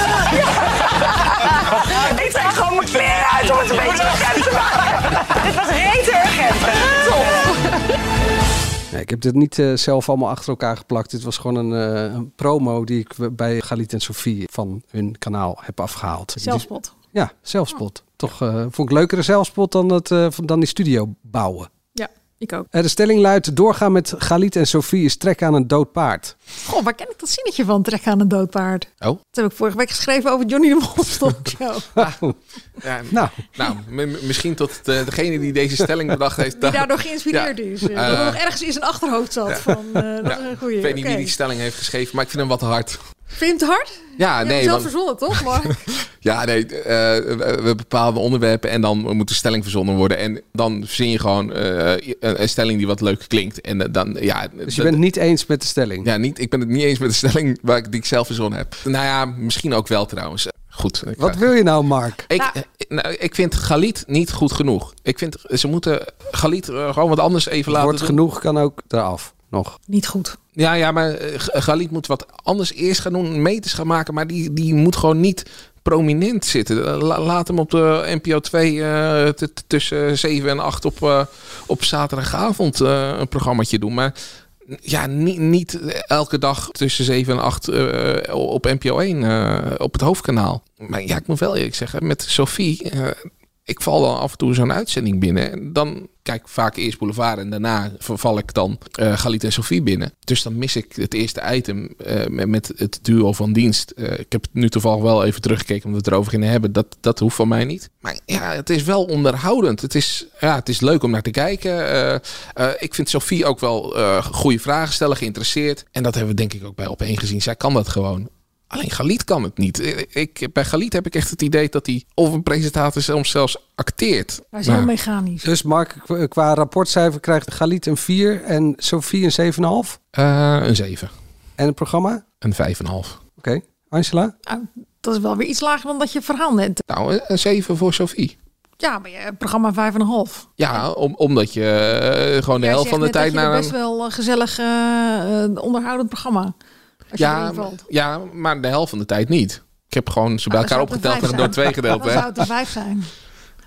Ik trek gewoon mijn kleren uit om het een beetje urgent te maken. Dit was reet urgent. (laughs) Nee, ik heb dit niet eh, zelf allemaal achter elkaar geplakt. Dit was gewoon een, eh, een promo die ik bij Galit en Sophie van hun kanaal heb afgehaald. Zelfspot. Ja, zelfspot. Toch eh, vond ik leukere zelfspot dan, het, eh, van- dan die studio bouwen. Ja, ik ook. Eh, de stelling luidt, doorgaan met Galit en Sophie is trek aan een dood paard. Goh, waar ken ik dat zinnetje van? Trek aan een doodpaard. Oh? Dat heb ik vorige week geschreven over Johnny de Mol. (laughs) Ja, (laughs) nou. nou m- misschien tot de, degene die deze stelling bedacht heeft. Die daardoor geïnspireerd Ja. is. Dat er nog ergens in zijn achterhoofd zat. Van, eh, dat is een goeie. Ik weet niet wie die stelling heeft geschreven, maar ik vind hem wat te hard. Vind je hem te hard? Ja, nee. zelf want- verzonnen, toch? Maar (laughs) ja, nee, uh, we, bepalen onderwerpen en dan moet de stelling verzonnen worden. En dan verzin je gewoon uh, een, een, stelling die wat leuk klinkt. En uh, dan, ja... Dus je bent het niet eens met de stelling? Ja, niet, ik ben het niet eens met de stelling waar ik, die ik zelf verzonnen heb. Nou ja, misschien ook wel trouwens. Goed. Wat wil je nou, Mark? Ik, nou, nou, ik vind Galit niet goed genoeg. Ik vind ze moeten Galit gewoon wat anders even laten Wordt genoeg kan ook eraf nog. Niet goed. Ja, ja, maar Galit moet wat anders eerst gaan doen, meters gaan maken. Maar die, die moet gewoon niet prominent zitten. laat hem op de NPO 2 uh, tussen 7 en 8 op, uh, op zaterdagavond uh, een programmaatje doen. Maar ja, niet, niet elke dag tussen 7 en 8 op NPO 1 op het hoofdkanaal. Maar ja, ik moet wel eerlijk zeggen, met Sophie ik val dan af en toe zo'n uitzending binnen. En dan kijk ik vaak eerst Boulevard en daarna verval ik dan uh, Galit en Sophie binnen. Dus dan mis ik het eerste item uh, met het duo van dienst. Uh, ik heb het nu toevallig wel even teruggekeken omdat we het erover gingen hebben. Dat, dat hoeft van mij niet. Maar ja, het is wel onderhoudend. Het is, ja, het is leuk om naar te kijken. ik vind Sophie ook wel goede vragen stellen, geïnteresseerd. En dat hebben we denk ik ook bij op één gezien. Zij kan dat gewoon. Alleen Galit kan het niet. Ik, bij Galit heb ik echt het idee dat hij of een presentator soms zelfs acteert. Hij is heel mechanisch. Dus Mark, qua rapportcijfer krijgt Galit een 4 en Sophie een 7,5? Uh, een 7. En het programma? Een 5,5. Oké. Okay. Angela? Nou, dat is wel weer iets lager dan dat je verhaal net. Nou, een 7 voor Sophie. Ja, maar je programma 5,5. Ja, om, omdat je uh, gewoon de helft van de tijd naar. Het best wel een gezellig uh, onderhoudend programma. Ja, ja, maar de helft van de tijd niet. Ik heb gewoon ze bij elkaar opgeteld en door twee gedeeld. Dan zou het er vijf zijn.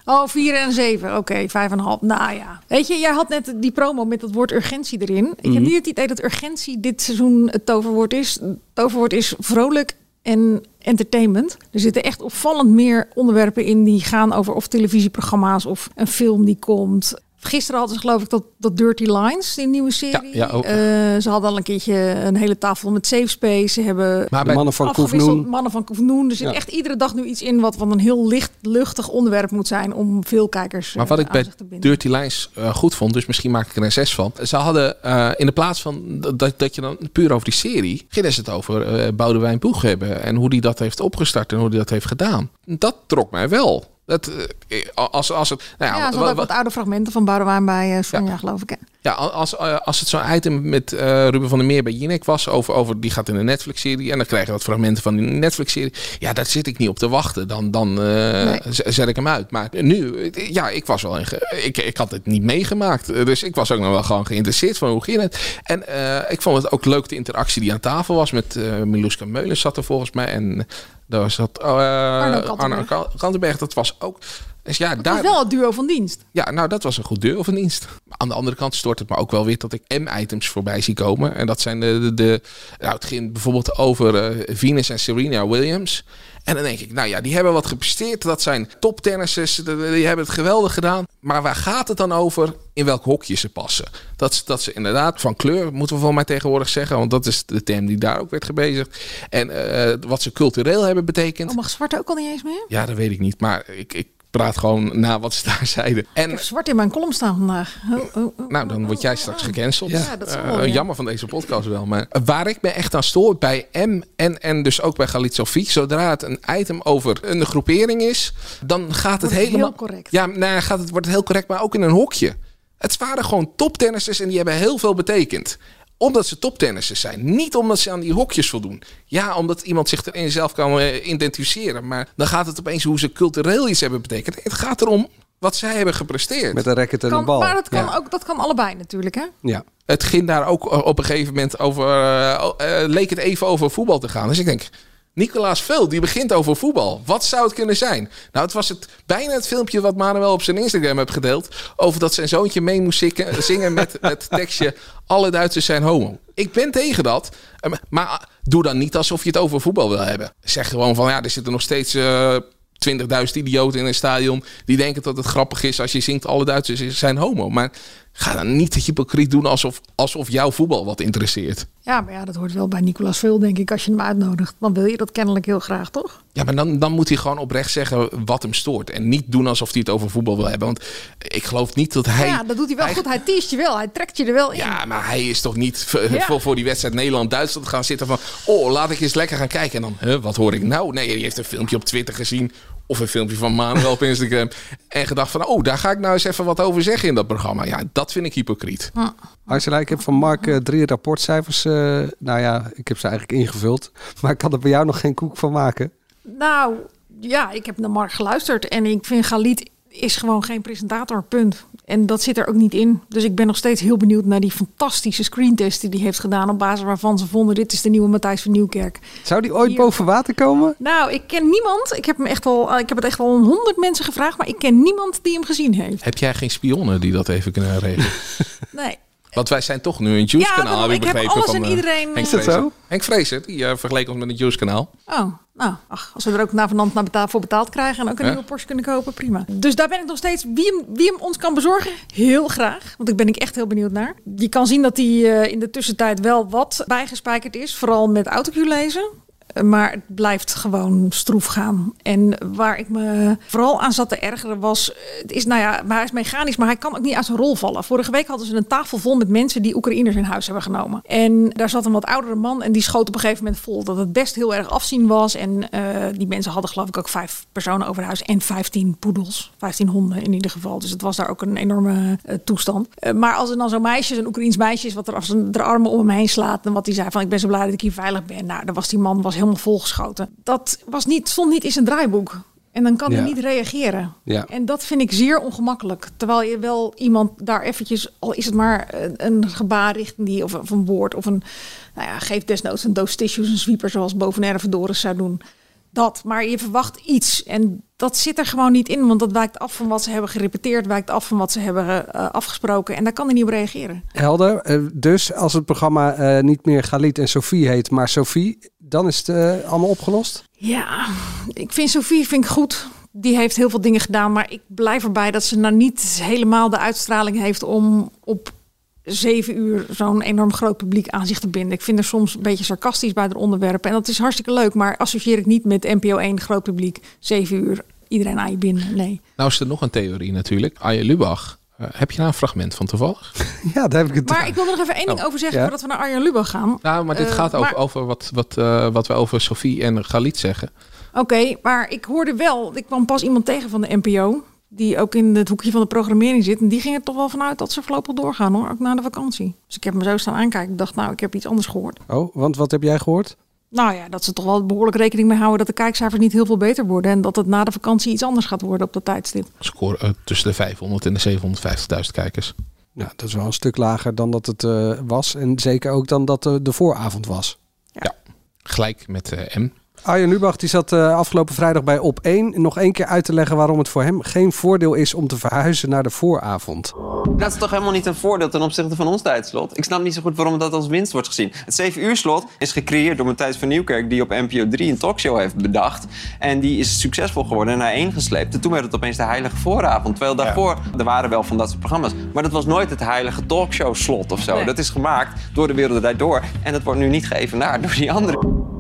Oh, 4 en 7. Oké, vijf en een half. Nou ja. Weet je, jij had net die promo met het woord urgentie erin. Ik heb Mhm. niet het idee dat urgentie dit seizoen het toverwoord is. Het toverwoord is vrolijk en entertainment. Er zitten echt opvallend meer onderwerpen in die gaan over of televisieprogramma's of een film die komt. Gisteren hadden ze geloof ik dat, dat Dirty Lines, die nieuwe serie. Ja, ja, ook. Eh, ze hadden al een keertje een hele tafel met safe space. Ze hebben Maar bij- mannen van afgewisseld Koefnoen. mannen van Koefnoen. Er zit Ja. echt iedere dag nu iets in wat, wat een heel licht, luchtig onderwerp moet zijn om veel kijkers Maar eh, wat ik aan bij zich te binden. Dirty Lines eh, goed vond, dus misschien maak ik er een 6 van. Ze hadden eh, in de plaats van dat, dat je dan puur over die serie, gingen ze het over eh Boudewijn Boeg hebben. En hoe die dat heeft opgestart en hoe die dat heeft gedaan. Dat trok mij wel. Dat, eh, als, als het, nou ja, Ja, wat oude fragmenten van Boudewijn bij eh Sonja, geloof ik. hè. Ja, als, eh, als het zo'n item met eh, Ruben van der Meer bij Jinek was, over, over die gaat in een Netflix-serie en dan krijg je wat fragmenten van die Netflix-serie. Ja, daar zit ik niet op te wachten. Dan, dan eh, zet ik hem uit. Maar nu, eh, ja, ik was wel, ik, ik had het niet meegemaakt. Eh, Dus ik was ook nog wel gewoon geïnteresseerd van hoe ging het. En eh, ik vond het ook leuk de interactie die aan tafel was met eh Miluska Meulens zat er volgens mij. En daar zat oh, eh, Arno Kantenberg. Arno Kantenberg. Dat was ook. Dus ja, Het daar, was wel het duo van dienst. ja, nou, dat was een goed of een dienst. Maar aan de andere kant stort het me ook wel weer dat ik M-items voorbij zie komen. En dat zijn de. de, de nou, het ging bijvoorbeeld over eh, Venus en Serena Williams. En dan denk ik, nou ja, die hebben wat gepresteerd. Dat zijn toptennissers. Die hebben het geweldig gedaan. Maar waar gaat het dan over? In welk hokje ze passen? Dat, ze- dat ze inderdaad van kleur, moeten we voor mij tegenwoordig zeggen. Want dat is de term die daar ook werd gebezigd. En eh, wat ze cultureel hebben betekend. Oh, mag zwart ook al niet eens meer? Ja, dat weet ik niet. Maar ik, ik praat gewoon na wat ze daar (laughs) zeiden. En Ik heb zwart in mijn column staan vandaag. Oh, oh, oh. nou, dan word jij straks gecanceld. Ja, dat zal Eh, wel. Jammer van deze podcast wel. Maar waar ik me echt aan stoor bij M en, en dus ook bij Galit Sofie. Zodra het een item over een groepering is, dan gaat het helemaal... heel correct. Ja, nou, gaat het, wordt het heel correct, maar ook in een hokje. Het waren gewoon toptennissers en die hebben heel veel betekend omdat ze toptennissers zijn. Niet omdat ze aan die hokjes voldoen. Ja, omdat iemand zich erin zelf kan eh, identificeren. Maar dan gaat het opeens hoe ze cultureel iets hebben betekend. Het gaat erom wat zij hebben gepresteerd. Met een racket en Kan, een bal. maar dat kan, Ja. ook, dat kan allebei natuurlijk, hè? Ja. Het ging daar ook eh, op een gegeven moment over. eh, leek het even over voetbal te gaan. Dus ik denk. Nicolaas Veel, die begint over voetbal. Wat zou het kunnen zijn? Nou, het was het, bijna het filmpje wat Manuel op zijn Instagram heeft gedeeld. Over dat zijn zoontje mee moest (laughs) zingen, met het tekstje... Alle Duitsers zijn homo. Ik ben tegen dat. eh, Maar doe dan niet alsof je het over voetbal wil hebben. Zeg gewoon van, ja, er zitten nog steeds... eh 20.000 idioten in een stadion die denken dat het grappig is als je zingt alle Duitsers zijn homo. Maar ga dan niet hypocriet doen alsof, alsof jouw voetbal wat interesseert. Ja, maar ja, dat hoort wel bij Nicolas Veel, denk ik, als je hem uitnodigt. Dan wil je dat kennelijk heel graag, toch? Ja, maar dan, dan moet hij gewoon oprecht zeggen wat hem stoort. En niet doen alsof hij het over voetbal wil hebben. Want ik geloof niet dat hij... ja, dat doet hij wel goed. Hij teest je wel. Hij trekt je er wel in. Ja, maar hij is toch niet Ja. voor, voor die wedstrijd Nederland-Duitsland gaan zitten van... Oh, laat ik eens lekker gaan kijken. En dan, huh, wat hoor ik nou? Nee, die heeft een filmpje op Twitter gezien. Of een filmpje van Manuel op Instagram. (laughs) En gedacht van, oh, daar ga ik nou eens even wat over zeggen in dat programma. Ja, dat vind ik hypocriet. Angela, ik heb van Mark eh, drie rapportcijfers. eh, nou ja, ik heb ze eigenlijk ingevuld. (laughs) Maar ik kan er bij jou nog geen koek van maken. Nou, ja, ik heb naar Mark geluisterd. En ik vind Galit is gewoon geen presentator, punt. En dat zit er ook niet in. Dus ik ben nog steeds heel benieuwd naar die fantastische screentest die hij heeft gedaan. Op basis waarvan ze vonden, dit is de nieuwe Matthijs van Nieuwkerk. Zou die ooit boven water komen? Nou, ik ken niemand. Ik heb, hem echt al, ik heb het echt al aan honderd mensen gevraagd. Maar ik ken niemand die hem gezien heeft. Heb jij geen spionnen die dat even kunnen regelen? (laughs) Nee. Want wij zijn toch nu een Juice-kanaal, daarom, heb ik ik heb begrepen. alles van, en eh, iedereen, Henk eh. Is dat zo? Henk Vrezer, die vergeleek ons met een Juice-kanaal. Oh, nou, ach, als we er ook na vanavond naar betaal, voor betaald krijgen en ook een Ja. nieuwe Porsche kunnen kopen, prima. Dus daar ben ik nog steeds, wie hem, wie hem ons kan bezorgen, heel graag. Want ik ben ik echt heel benieuwd naar. Je kan zien dat hij eh, in de tussentijd wel wat bijgespijkerd is, vooral met autocue lezen. Maar het blijft gewoon stroef gaan. En waar ik me vooral aan zat te ergeren was... Het is, nou ja, maar hij is mechanisch, maar hij kan ook niet uit zijn rol vallen. Vorige week hadden ze een tafel vol met mensen... die Oekraïners in huis hebben genomen. En daar zat een wat oudere man en die schoot op een gegeven moment vol... dat het best heel erg afzien was. En eh, die mensen hadden geloof ik ook vijf personen over huis... en vijftien poedels, vijftien honden in ieder geval. Dus het was daar ook een enorme eh, toestand. Eh, maar als er dan zo'n meisje, zo'n Oekraïens meisje is... wat er als een de armen om hem heen slaat... en wat hij zei van ik ben zo blij dat ik hier veilig ben. Nou, dan was die man was helemaal volgeschoten. Dat was niet, stond niet in zijn draaiboek. En dan kan Ja. hij niet reageren. Ja. En dat vind ik zeer ongemakkelijk. Terwijl je wel iemand daar eventjes, al is het maar een, een gebaar richting die, of, of een woord, of een, nou ja, geef desnoods een doos tissues, een sweeper zoals boven Ervedoris zou doen. Dat, maar je verwacht iets. En dat zit er gewoon niet in, want dat wijkt af van wat ze hebben gerepeteerd, wijkt af van wat ze hebben eh, afgesproken. En daar kan hij niet op reageren. Helder. Eh, dus als het programma eh, niet meer Galit en Sophie heet, maar Sophie, dan is het eh, allemaal opgelost? Ja, ik vind Sophie vind ik goed. Die heeft heel veel dingen gedaan, maar ik blijf erbij dat ze nou niet helemaal de uitstraling heeft om op zeven uur zo'n enorm groot publiek aan zich te binden. Ik vind er soms een beetje sarcastisch bij de onderwerpen. En dat is hartstikke leuk, maar associeer ik niet met NPO 1 groot publiek. Zeven uur, iedereen aan je binden. Nee. Nou is er nog een theorie natuurlijk. Arjen Lubach. Eh, heb je daar een fragment van toevallig? (laughs) Ja, daar heb ik het. Maar ik wil er nog even één ding Oh, over zeggen ja. voordat we naar Arjen Lubach gaan. Nou, maar dit Eh, gaat over, maar- over wat, wat, eh, wat we over Sophie en Galit zeggen. Oké, maar ik hoorde wel, ik kwam pas iemand tegen van de NPO, die ook in het hoekje van de programmering zit. En die ging er toch wel vanuit dat ze voorlopig doorgaan hoor, ook na de vakantie. Dus ik heb me zo staan aankijken. Ik dacht, nou, ik heb iets anders gehoord. Oh, want wat heb jij gehoord? Nou ja, dat ze toch wel behoorlijk rekening mee houden dat de kijkcijfers niet heel veel beter worden. En dat het na de vakantie iets anders gaat worden op dat tijdstip. Score eh, tussen de 500 en de 750.000 kijkers. Ja, dat is wel een stuk lager dan dat het eh, was. En zeker ook dan dat eh, de vooravond was. Gelijk met eh, M. Arjen Lubach die zat eh, afgelopen vrijdag bij Op 1 nog één keer uit te leggen waarom het voor hem geen voordeel is om te verhuizen naar de vooravond. Dat is toch helemaal niet een voordeel ten opzichte van ons tijdslot? Ik snap niet zo goed waarom dat als winst wordt gezien. Het 7 uur slot is gecreëerd door Matthijs van Nieuwkerk... die op NPO 3 een talkshow heeft bedacht. En die is succesvol geworden en naar één gesleept. En toen werd het opeens de heilige vooravond. Terwijl daarvoor, er waren wel van dat soort programma's... maar dat was nooit het heilige talkshow slot of zo. Nee. Dat is gemaakt door de wereld eruit door. En dat wordt nu niet geëvenaard door die anderen.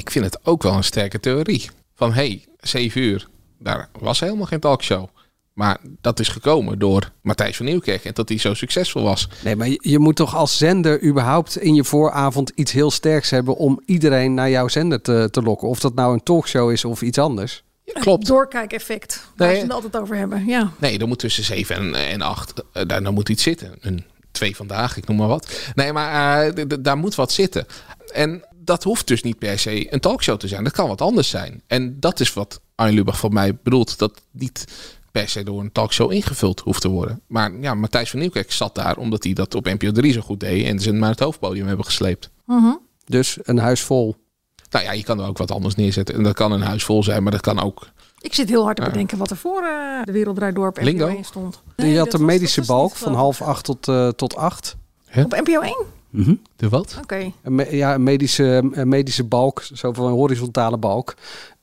Ik vind het ook wel een sterke theorie. Van hey, 7 uur. Daar was helemaal geen talkshow. Maar dat is gekomen door Matthijs van Nieuwkerk. En dat hij zo succesvol was. Nee, maar je, moet toch als zender überhaupt in je vooravond iets heel sterks hebben om iedereen naar jouw zender te, te lokken. Of dat nou een talkshow is of iets anders. Klopt. Doorkijkeffect, waar Nee. ze het altijd over hebben. Ja. Nee, er moet tussen 7 en, en 8. daar, daar moet iets zitten. Een twee vandaag, ik noem maar wat. Nee, maar eh, daar moet wat zitten. En dat hoeft dus niet per se een talkshow te zijn. Dat kan wat anders zijn. En dat is wat Arjen Lubach van mij bedoelt. Dat niet per se door een talkshow ingevuld hoeft te worden. Maar ja, Matthijs van Nieuwkerk zat daar omdat hij dat op NPO 3 zo goed deed. En ze hem naar het hoofdpodium hebben gesleept. Mhm. Dus een huis vol. Nou ja, je kan er ook wat anders neerzetten. En dat kan een huis vol zijn, maar dat kan ook... Ik zit heel hard te bedenken wat er voor eh, de Wereld Draait Door op NPO Lingo? 1 stond. je had was- medische balk van half acht tot, eh, tot acht. Op NPO 1? Mhm. De wat? Oké. Ja, een medische, een medische balk, zo van een horizontale balk.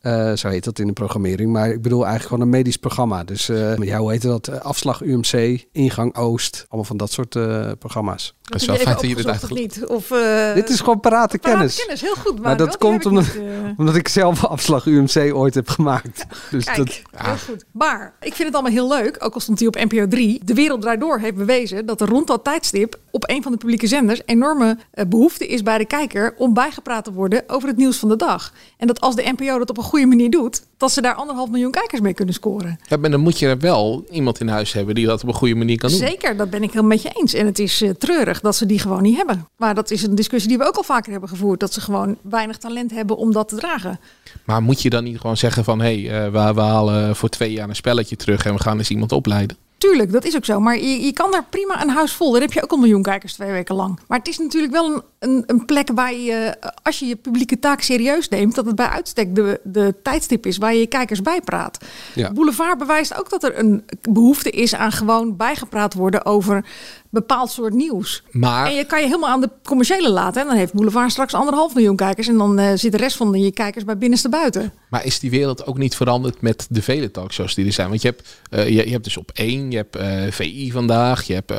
Eh, zo heet dat in de programmering. Maar ik bedoel eigenlijk gewoon een medisch programma. Dus eh, ja, hoe heet dat? Eh, Afslag UMC, Ingang Oost. Allemaal van dat soort eh, programma's. Dat is wel fijn dat je dit eigenlijk... of niet? Of, eh, Dit is gewoon parate parate kennis. kennis, heel goed. Maar, Maar dat komt heb ik omdat, niet, omdat ik zelf afslag UMC ooit heb gemaakt. Dus Kijk, dat, heel goed. Maar ik vind het allemaal heel leuk, ook al stond hij op NPO 3. De Wereld Draait Door heeft bewezen dat er rond dat tijdstip op een van de publieke zenders enorme eh, behoefte is bij de kijker om bijgepraat te worden over het nieuws van de dag. En dat als de NPO dat op een goede manier doet, dat ze daar anderhalf miljoen kijkers mee kunnen scoren. Ja, maar dan moet je er wel iemand in huis hebben die dat op een goede manier kan doen. Zeker, dat ben ik heel met je eens. En het is eh, treurig dat ze die gewoon niet hebben. Maar dat is een discussie die we ook al vaker hebben gevoerd. Dat ze gewoon weinig talent hebben om dat te dragen. Maar moet je dan niet gewoon zeggen van... hé, hey, eh, we, we halen voor twee jaar een spelletje terug... en we gaan eens iemand opleiden? Tuurlijk, dat is ook zo. Maar je, je kan daar prima een huis vol. Daar heb je ook een miljoen kijkers twee weken lang. Maar het is natuurlijk wel een, een, een plek waar je, als je je publieke taak serieus neemt, dat het bij uitstek de, de tijdstip is waar je je kijkers bijpraat. Ja. Boulevard bewijst ook dat er een behoefte is aan gewoon bijgepraat worden over bepaald soort nieuws. Maar En je kan je helemaal aan de commerciële laten. En dan heeft Boulevard straks anderhalf miljoen kijkers. En dan eh, zit de rest van je kijkers bij binnenste buiten. Maar is die wereld ook niet veranderd met de vele talkshows die er zijn? Want je hebt, eh, je, je hebt dus op één, je hebt eh, VI vandaag, je hebt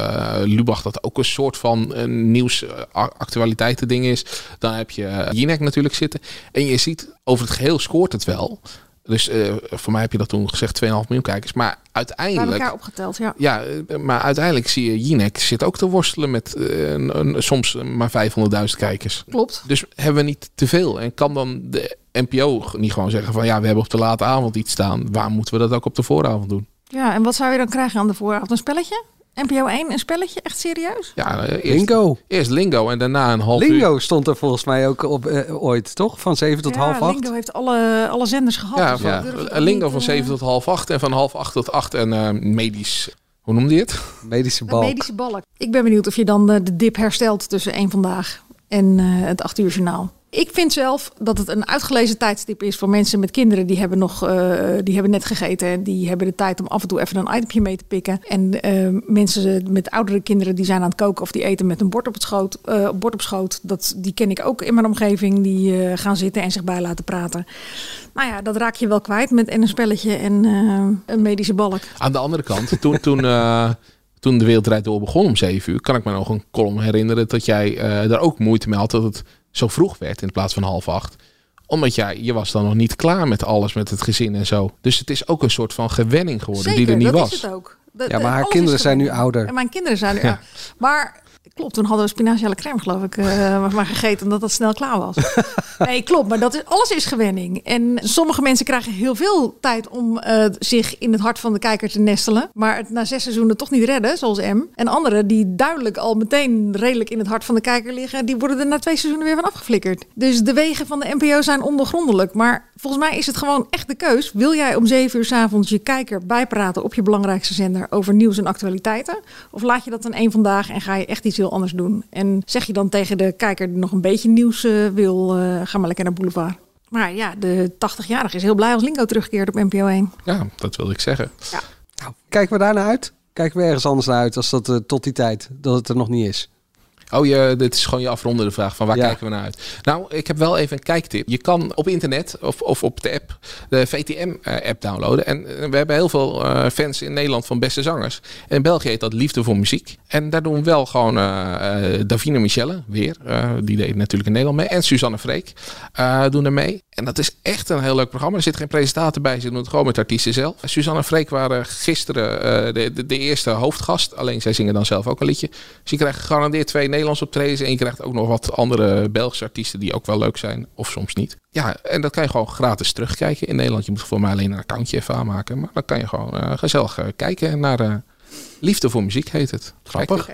Lubach dat ook een soort van nieuws eh, actualiteiten ding is. Dan heb je uh, Jinek natuurlijk zitten. En je ziet, over het geheel scoort het wel. Dus eh, voor mij heb je dat toen gezegd, 2,5 miljoen kijkers. Maar Bij uiteindelijk... elkaar opgeteld, ja. Ja, eh, maar uiteindelijk zie je Jinek zit ook te worstelen met eh, een, een- soms maar 500.000 kijkers. Klopt. Dus hebben we niet te veel? En kan dan de NPO niet gewoon zeggen van ja, we hebben op de late avond iets staan. Waar moeten we dat ook op de vooravond doen? Ja, en wat zou je dan krijgen aan de vooravond? Een spelletje? NPO 1, een spelletje? Echt serieus? Ja, eh, eerst, Lingo. Eerst Lingo en daarna een half uur. Lingo stond er volgens mij ook op eh, ooit, toch? Van 7 tot ja, half 8. Lingo heeft alle, alle zenders gehad. Ja, dus van, ik een ook Lingo niet, van eh, 7 tot half 8 en van half 8 tot 8 en eh, medisch. Hoe noemde je het? Medische balk. medische balk. Ik ben benieuwd of je dan eh, de dip herstelt tussen één vandaag en eh, het 8 uur journaal. Ik vind zelf dat het een uitgelezen tijdstip is voor mensen met kinderen die hebben nog, eh, die hebben net gegeten en die hebben de tijd om af en toe even een itempje mee te pikken. En eh, mensen met oudere kinderen die zijn aan het koken of die eten met een bord op het schoot, bord op schoot. Dat, die ken ik ook in mijn omgeving. Die gaan zitten en zich bij laten praten. Nou ja, dat raak je wel kwijt met en een spelletje en een medische balk. Aan de andere kant, toen, toen, toen de Wereldrijd door begon om 7 uur, kan ik me nog een column herinneren dat jij eh daar ook moeite mee had dat het zo vroeg werd in plaats van half acht. Omdat jij, je was dan nog niet klaar met alles, met het gezin en zo. Dus het is ook een soort van gewenning geworden die er niet dat was. is het ook. Ja, maar haar kinderen zijn nu ouder. En mijn kinderen zijn nu (laughs) ja. Maar klopt, toen hadden we spinaziale crème geloof ik eh, maar gegeten omdat dat snel klaar was. (laughs) nee, klopt, maar dat is, alles is gewenning. En sommige mensen krijgen heel veel tijd om eh, zich in het hart van de kijker te nestelen. Maar het na zes seizoenen toch niet redden, zoals M. En anderen die duidelijk al meteen redelijk in het hart van de kijker liggen, die worden er na twee seizoenen weer van afgeflikkerd. Dus de wegen van de NPO zijn ondergrondelijk. Maar volgens mij is het gewoon echt de keus. Wil jij om zeven uur 's avonds je kijker bijpraten op je belangrijkste zender over nieuws en actualiteiten? Of laat je dat dan één vandaag en ga je echt iets heel anders doen? En zeg je dan tegen de kijker die nog een beetje nieuws eh, wil, eh, ga maar lekker naar Boulevard. Maar ja, de 80-jarige is heel blij als Lingo terugkeert op NPO 1. Ja, dat wilde ik zeggen. Kijken we daar naar uit? Kijken we ergens anders naar uit als dat eh, tot die tijd, dat het er nog niet is? Oh, je, dit is gewoon je afrondende vraag van waar Ja. kijken we naar uit? Nou, ik heb wel even een kijktip. Je kan op internet of, of op de app de VTM-app downloaden. En eh, we hebben heel veel eh, fans in Nederland van beste zangers. En in België heet dat Liefde voor Muziek. En daar doen wel gewoon eh eh, Davine Michelle, weer. eh, die deed natuurlijk in Nederland mee. En Suzanne Freek eh, doen er mee. En dat is echt een heel leuk programma. Er zit geen presentator bij. Ze doen het gewoon met artiesten zelf. Suzanne en Freek waren gisteren eh, de, de, de eerste hoofdgast. Alleen zij zingen dan zelf ook een liedje. Dus je krijgt gegarandeerd twee Nederlandse optredens. En je krijgt ook nog wat andere Belgische artiesten die ook wel leuk zijn. Of soms niet. Ja, en dat kan je gewoon gratis terugkijken in Nederland. Je moet voor mij alleen een accountje even aanmaken. Maar dan kan je gewoon eh, gezellig eh, kijken naar Liefde voor Muziek heet het. Grappig.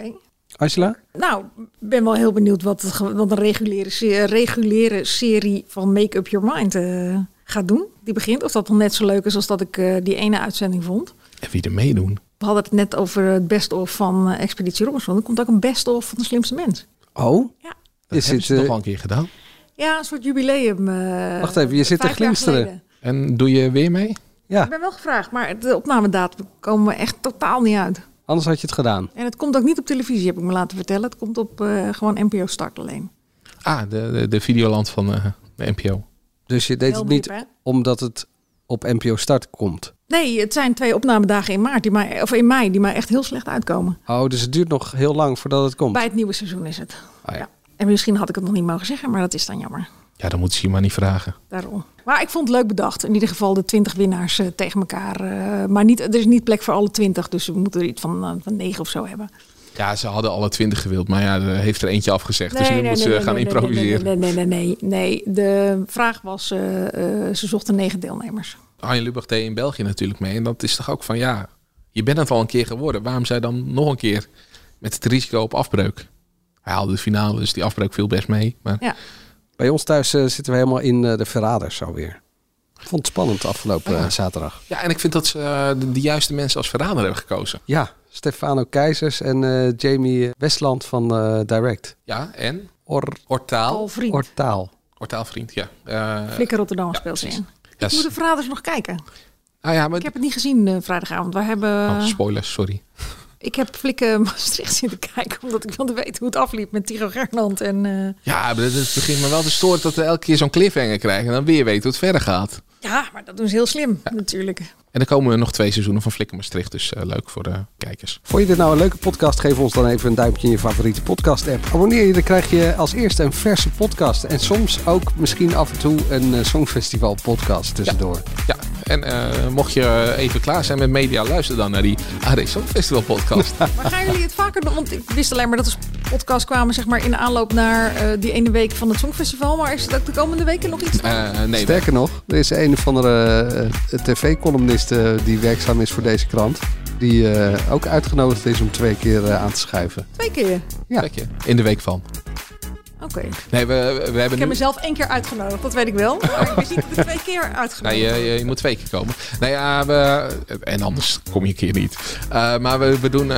Angela? Nou, ik ben wel heel benieuwd wat, het, wat een reguliere, reguliere serie van Make Up Your Mind eh, gaat doen. Die begint. Of dat dan net zo leuk is als dat ik eh, die ene uitzending vond. En wie er meedoen. We hadden het net over het best-of van eh, Expeditie Robinson. Er komt ook een best-of van de slimste mens. Oh? Ja. Dat Is eh, al een keer gedaan. Ja, een soort jubileum. eh, Wacht even, je zit te vijf jaar glinsteren. geleden. En doe je weer mee? Ja. Ik ben wel gevraagd, maar de opnamedatum komen we echt totaal niet uit. Anders had je het gedaan. En het komt ook niet op televisie, heb ik me laten vertellen. Het komt op eh, gewoon NPO Start alleen. Ah, de, de, de Videoland van eh, de NPO. Dus je deed Heel het niet diep, omdat het op NPO Start komt. Nee, het zijn twee opnamedagen in maart, die mij, of in mei, die mij echt heel slecht uitkomen. Oh, dus het duurt nog heel lang voordat het komt. Bij het nieuwe seizoen is het. Oh, ja. En misschien had ik het nog niet mogen zeggen, maar dat is dan jammer. Ja, dan moeten ze je maar niet vragen. Daarom. Maar ik vond het leuk bedacht. In ieder geval de 20 winnaars eh, tegen elkaar. eh, maar niet, er is niet plek voor alle 20, dus we moeten er iets van, eh, van 9 of zo hebben. Ja, ze hadden alle twintig gewild, maar ja, er heeft er eentje afgezegd. dus nu moeten ze gaan nee, improviseren. Nee, nee, nee, nee, nee, nee. De vraag was, ze zochten negen deelnemers. Arjen Lubach deed in België natuurlijk mee. En dat is toch ook van, ja, je bent het al een keer geworden. Waarom zou je dan nog een keer met het risico op afbreuk? Hij haalde de finale, dus die afbreuk viel best mee. Maar Ja. Bij ons thuis eh, zitten we helemaal in eh, de verraders alweer. Ik vond het spannend afgelopen eh, zaterdag. Ja, en ik vind dat ze de, de juiste mensen als verrader hebben gekozen. Ja, Stefano Keizers en eh, Jamie Westland van eh, Direct. Ja, en? Or Ortaal. Al vriend. Ortaal. Ortaalvriend, ja. Eh, Flikker Rotterdam speelt ze in. ja, Ik moet de verraders nog kijken. ah, ja, maar... Ik heb het niet gezien vrijdagavond. We hebben... Oh, spoilers, sorry. Ik heb Flikken Maastricht zitten kijken, omdat ik wilde weten hoe het afliep met Tiro Gernand. En eh, Ja, maar het begint me wel te storen dat we elke keer zo'n cliffhanger krijgen. En dan weer weten hoe het verder gaat. ja, maar dat doen ze heel slim natuurlijk. En er komen nog twee seizoenen van Flikker Maastricht. Dus eh, leuk voor de kijkers. Vond je dit nou een leuke podcast? Geef ons dan even een duimpje in je favoriete podcast app. Abonneer je, dan krijg je als eerste een verse podcast. En soms ook misschien af en toe een eh, Songfestival podcast tussendoor. Ja, en eh, mocht je even klaar zijn met media, luister dan naar die AD Songfestival podcast. (laughs) Maar gaan jullie het vaker doen? Want ik wist alleen maar dat er podcasts kwamen zeg maar, in de aanloop naar eh, die ene week van het Songfestival. Maar is het ook de komende weken nog iets? Eh, nee, Sterker nog, er is een of andere eh, tv-columnist eh, die werkzaam is voor deze krant. Die eh, ook uitgenodigd is om twee keer eh, aan te schuiven. Twee keer? Ja. Kijk je, in de week van. Oké. Nee, we, we hebben Ik heb nu... mezelf één keer uitgenodigd, dat weet ik wel. (laughs) Maar ik wist niet dat ik twee keer uitgenodigd Nee, je, je, je moet twee keer komen. Nou ja, we, en anders kom je een keer niet. Uh, maar we, we, doen, uh,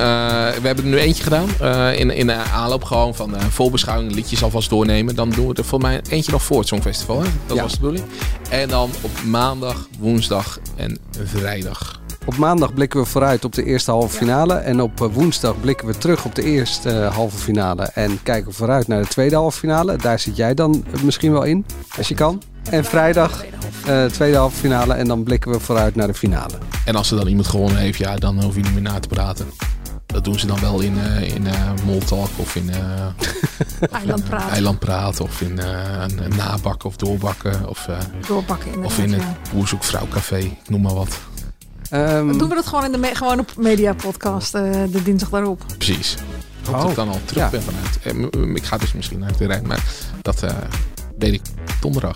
we hebben er nu eentje gedaan. Uh, in, in de aanloop gewoon van uh, voorbeschouwing, liedjes alvast doornemen. Dan doen we er voor mij eentje nog voor het Songfestival. Hè? Dat Ja. was de bedoeling. En dan op maandag, woensdag en vrijdag. Op maandag blikken we vooruit op de eerste halve finale. En op eh, woensdag blikken we terug op de eerste eh, halve finale. En kijken we vooruit naar de tweede halve finale. Daar zit jij dan eh, misschien wel in, als je kan. En vrijdag eh tweede halve finale. En dan blikken we vooruit naar de finale. En als er dan iemand gewonnen heeft, ja, dan hoef je niet meer na te praten. Dat doen ze dan wel in, uh, in uh, Moltalk of in (laughs) uh, Eilandpraat. Of in uh, nabakken of doorbakken. Of, uh, Doorbakken of in het ja. Noem maar wat. Ehm, Dan doen we dat gewoon, in de me- gewoon op Media Podcast eh, de dinsdag daarop. Precies. Ik hoop Oh, dat ik dan al terug ja. ben vanuit. Eh, Ik ga dus misschien uit de Rijn, maar dat uh, weet ik donderdag.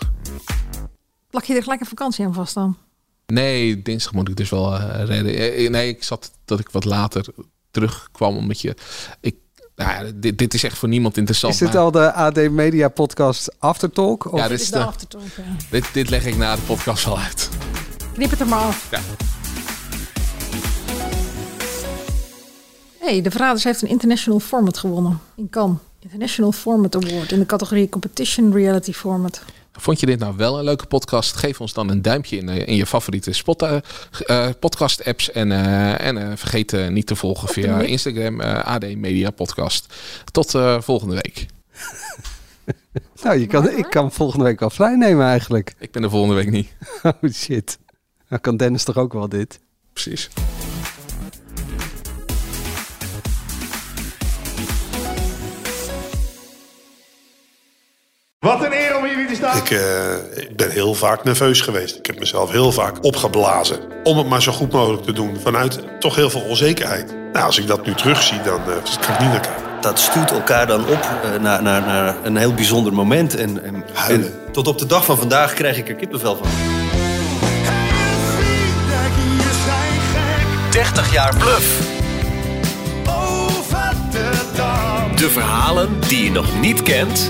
Plak je er gelijk een vakantie aan vast dan? Nee, dinsdag moet ik dus wel uh, redden. Eh, Nee, ik zat dat ik wat later terugkwam, omdat je... Ik, nou ja, dit, dit is echt voor niemand interessant. Is dit maar- al de AD Media Podcast Aftertalk? Of? Ja, dit is de, aftertalk, ja. dit, dit leg ik na de podcast wel uit. Knip het er maar af. Ja. Hey, De Verraders heeft een International Format gewonnen in Cannes. International Format Award in de categorie Competition Reality Format. Vond je dit nou wel een leuke podcast? Geef ons dan een duimpje in, eh, in je favoriete spot, uh, uh, podcast apps. En, uh, en uh, vergeet uh, niet te volgen via. Instagram uh, AD Media Podcast. Tot uh, volgende week. (laughs) nou, je kan, ik kan volgende week wel vrij nemen eigenlijk. Ik ben er volgende week niet. (laughs) oh shit. Nou kan Dennis toch ook wel dit? Precies. Wat een eer om hier weer te staan. Ik, uh, ik ben heel vaak nerveus geweest. Ik heb mezelf heel vaak opgeblazen. Om het maar zo goed mogelijk te doen. Vanuit toch heel veel onzekerheid. Nou, als ik dat nu terugzie, dan uh, kan ik niet naar kijken. Dat stuurt elkaar dan op uh, naar, naar, naar een heel bijzonder moment. En, en, en, tot op de dag van vandaag krijg ik er kippenvel van. 30 jaar bluff. De verhalen die je nog niet kent.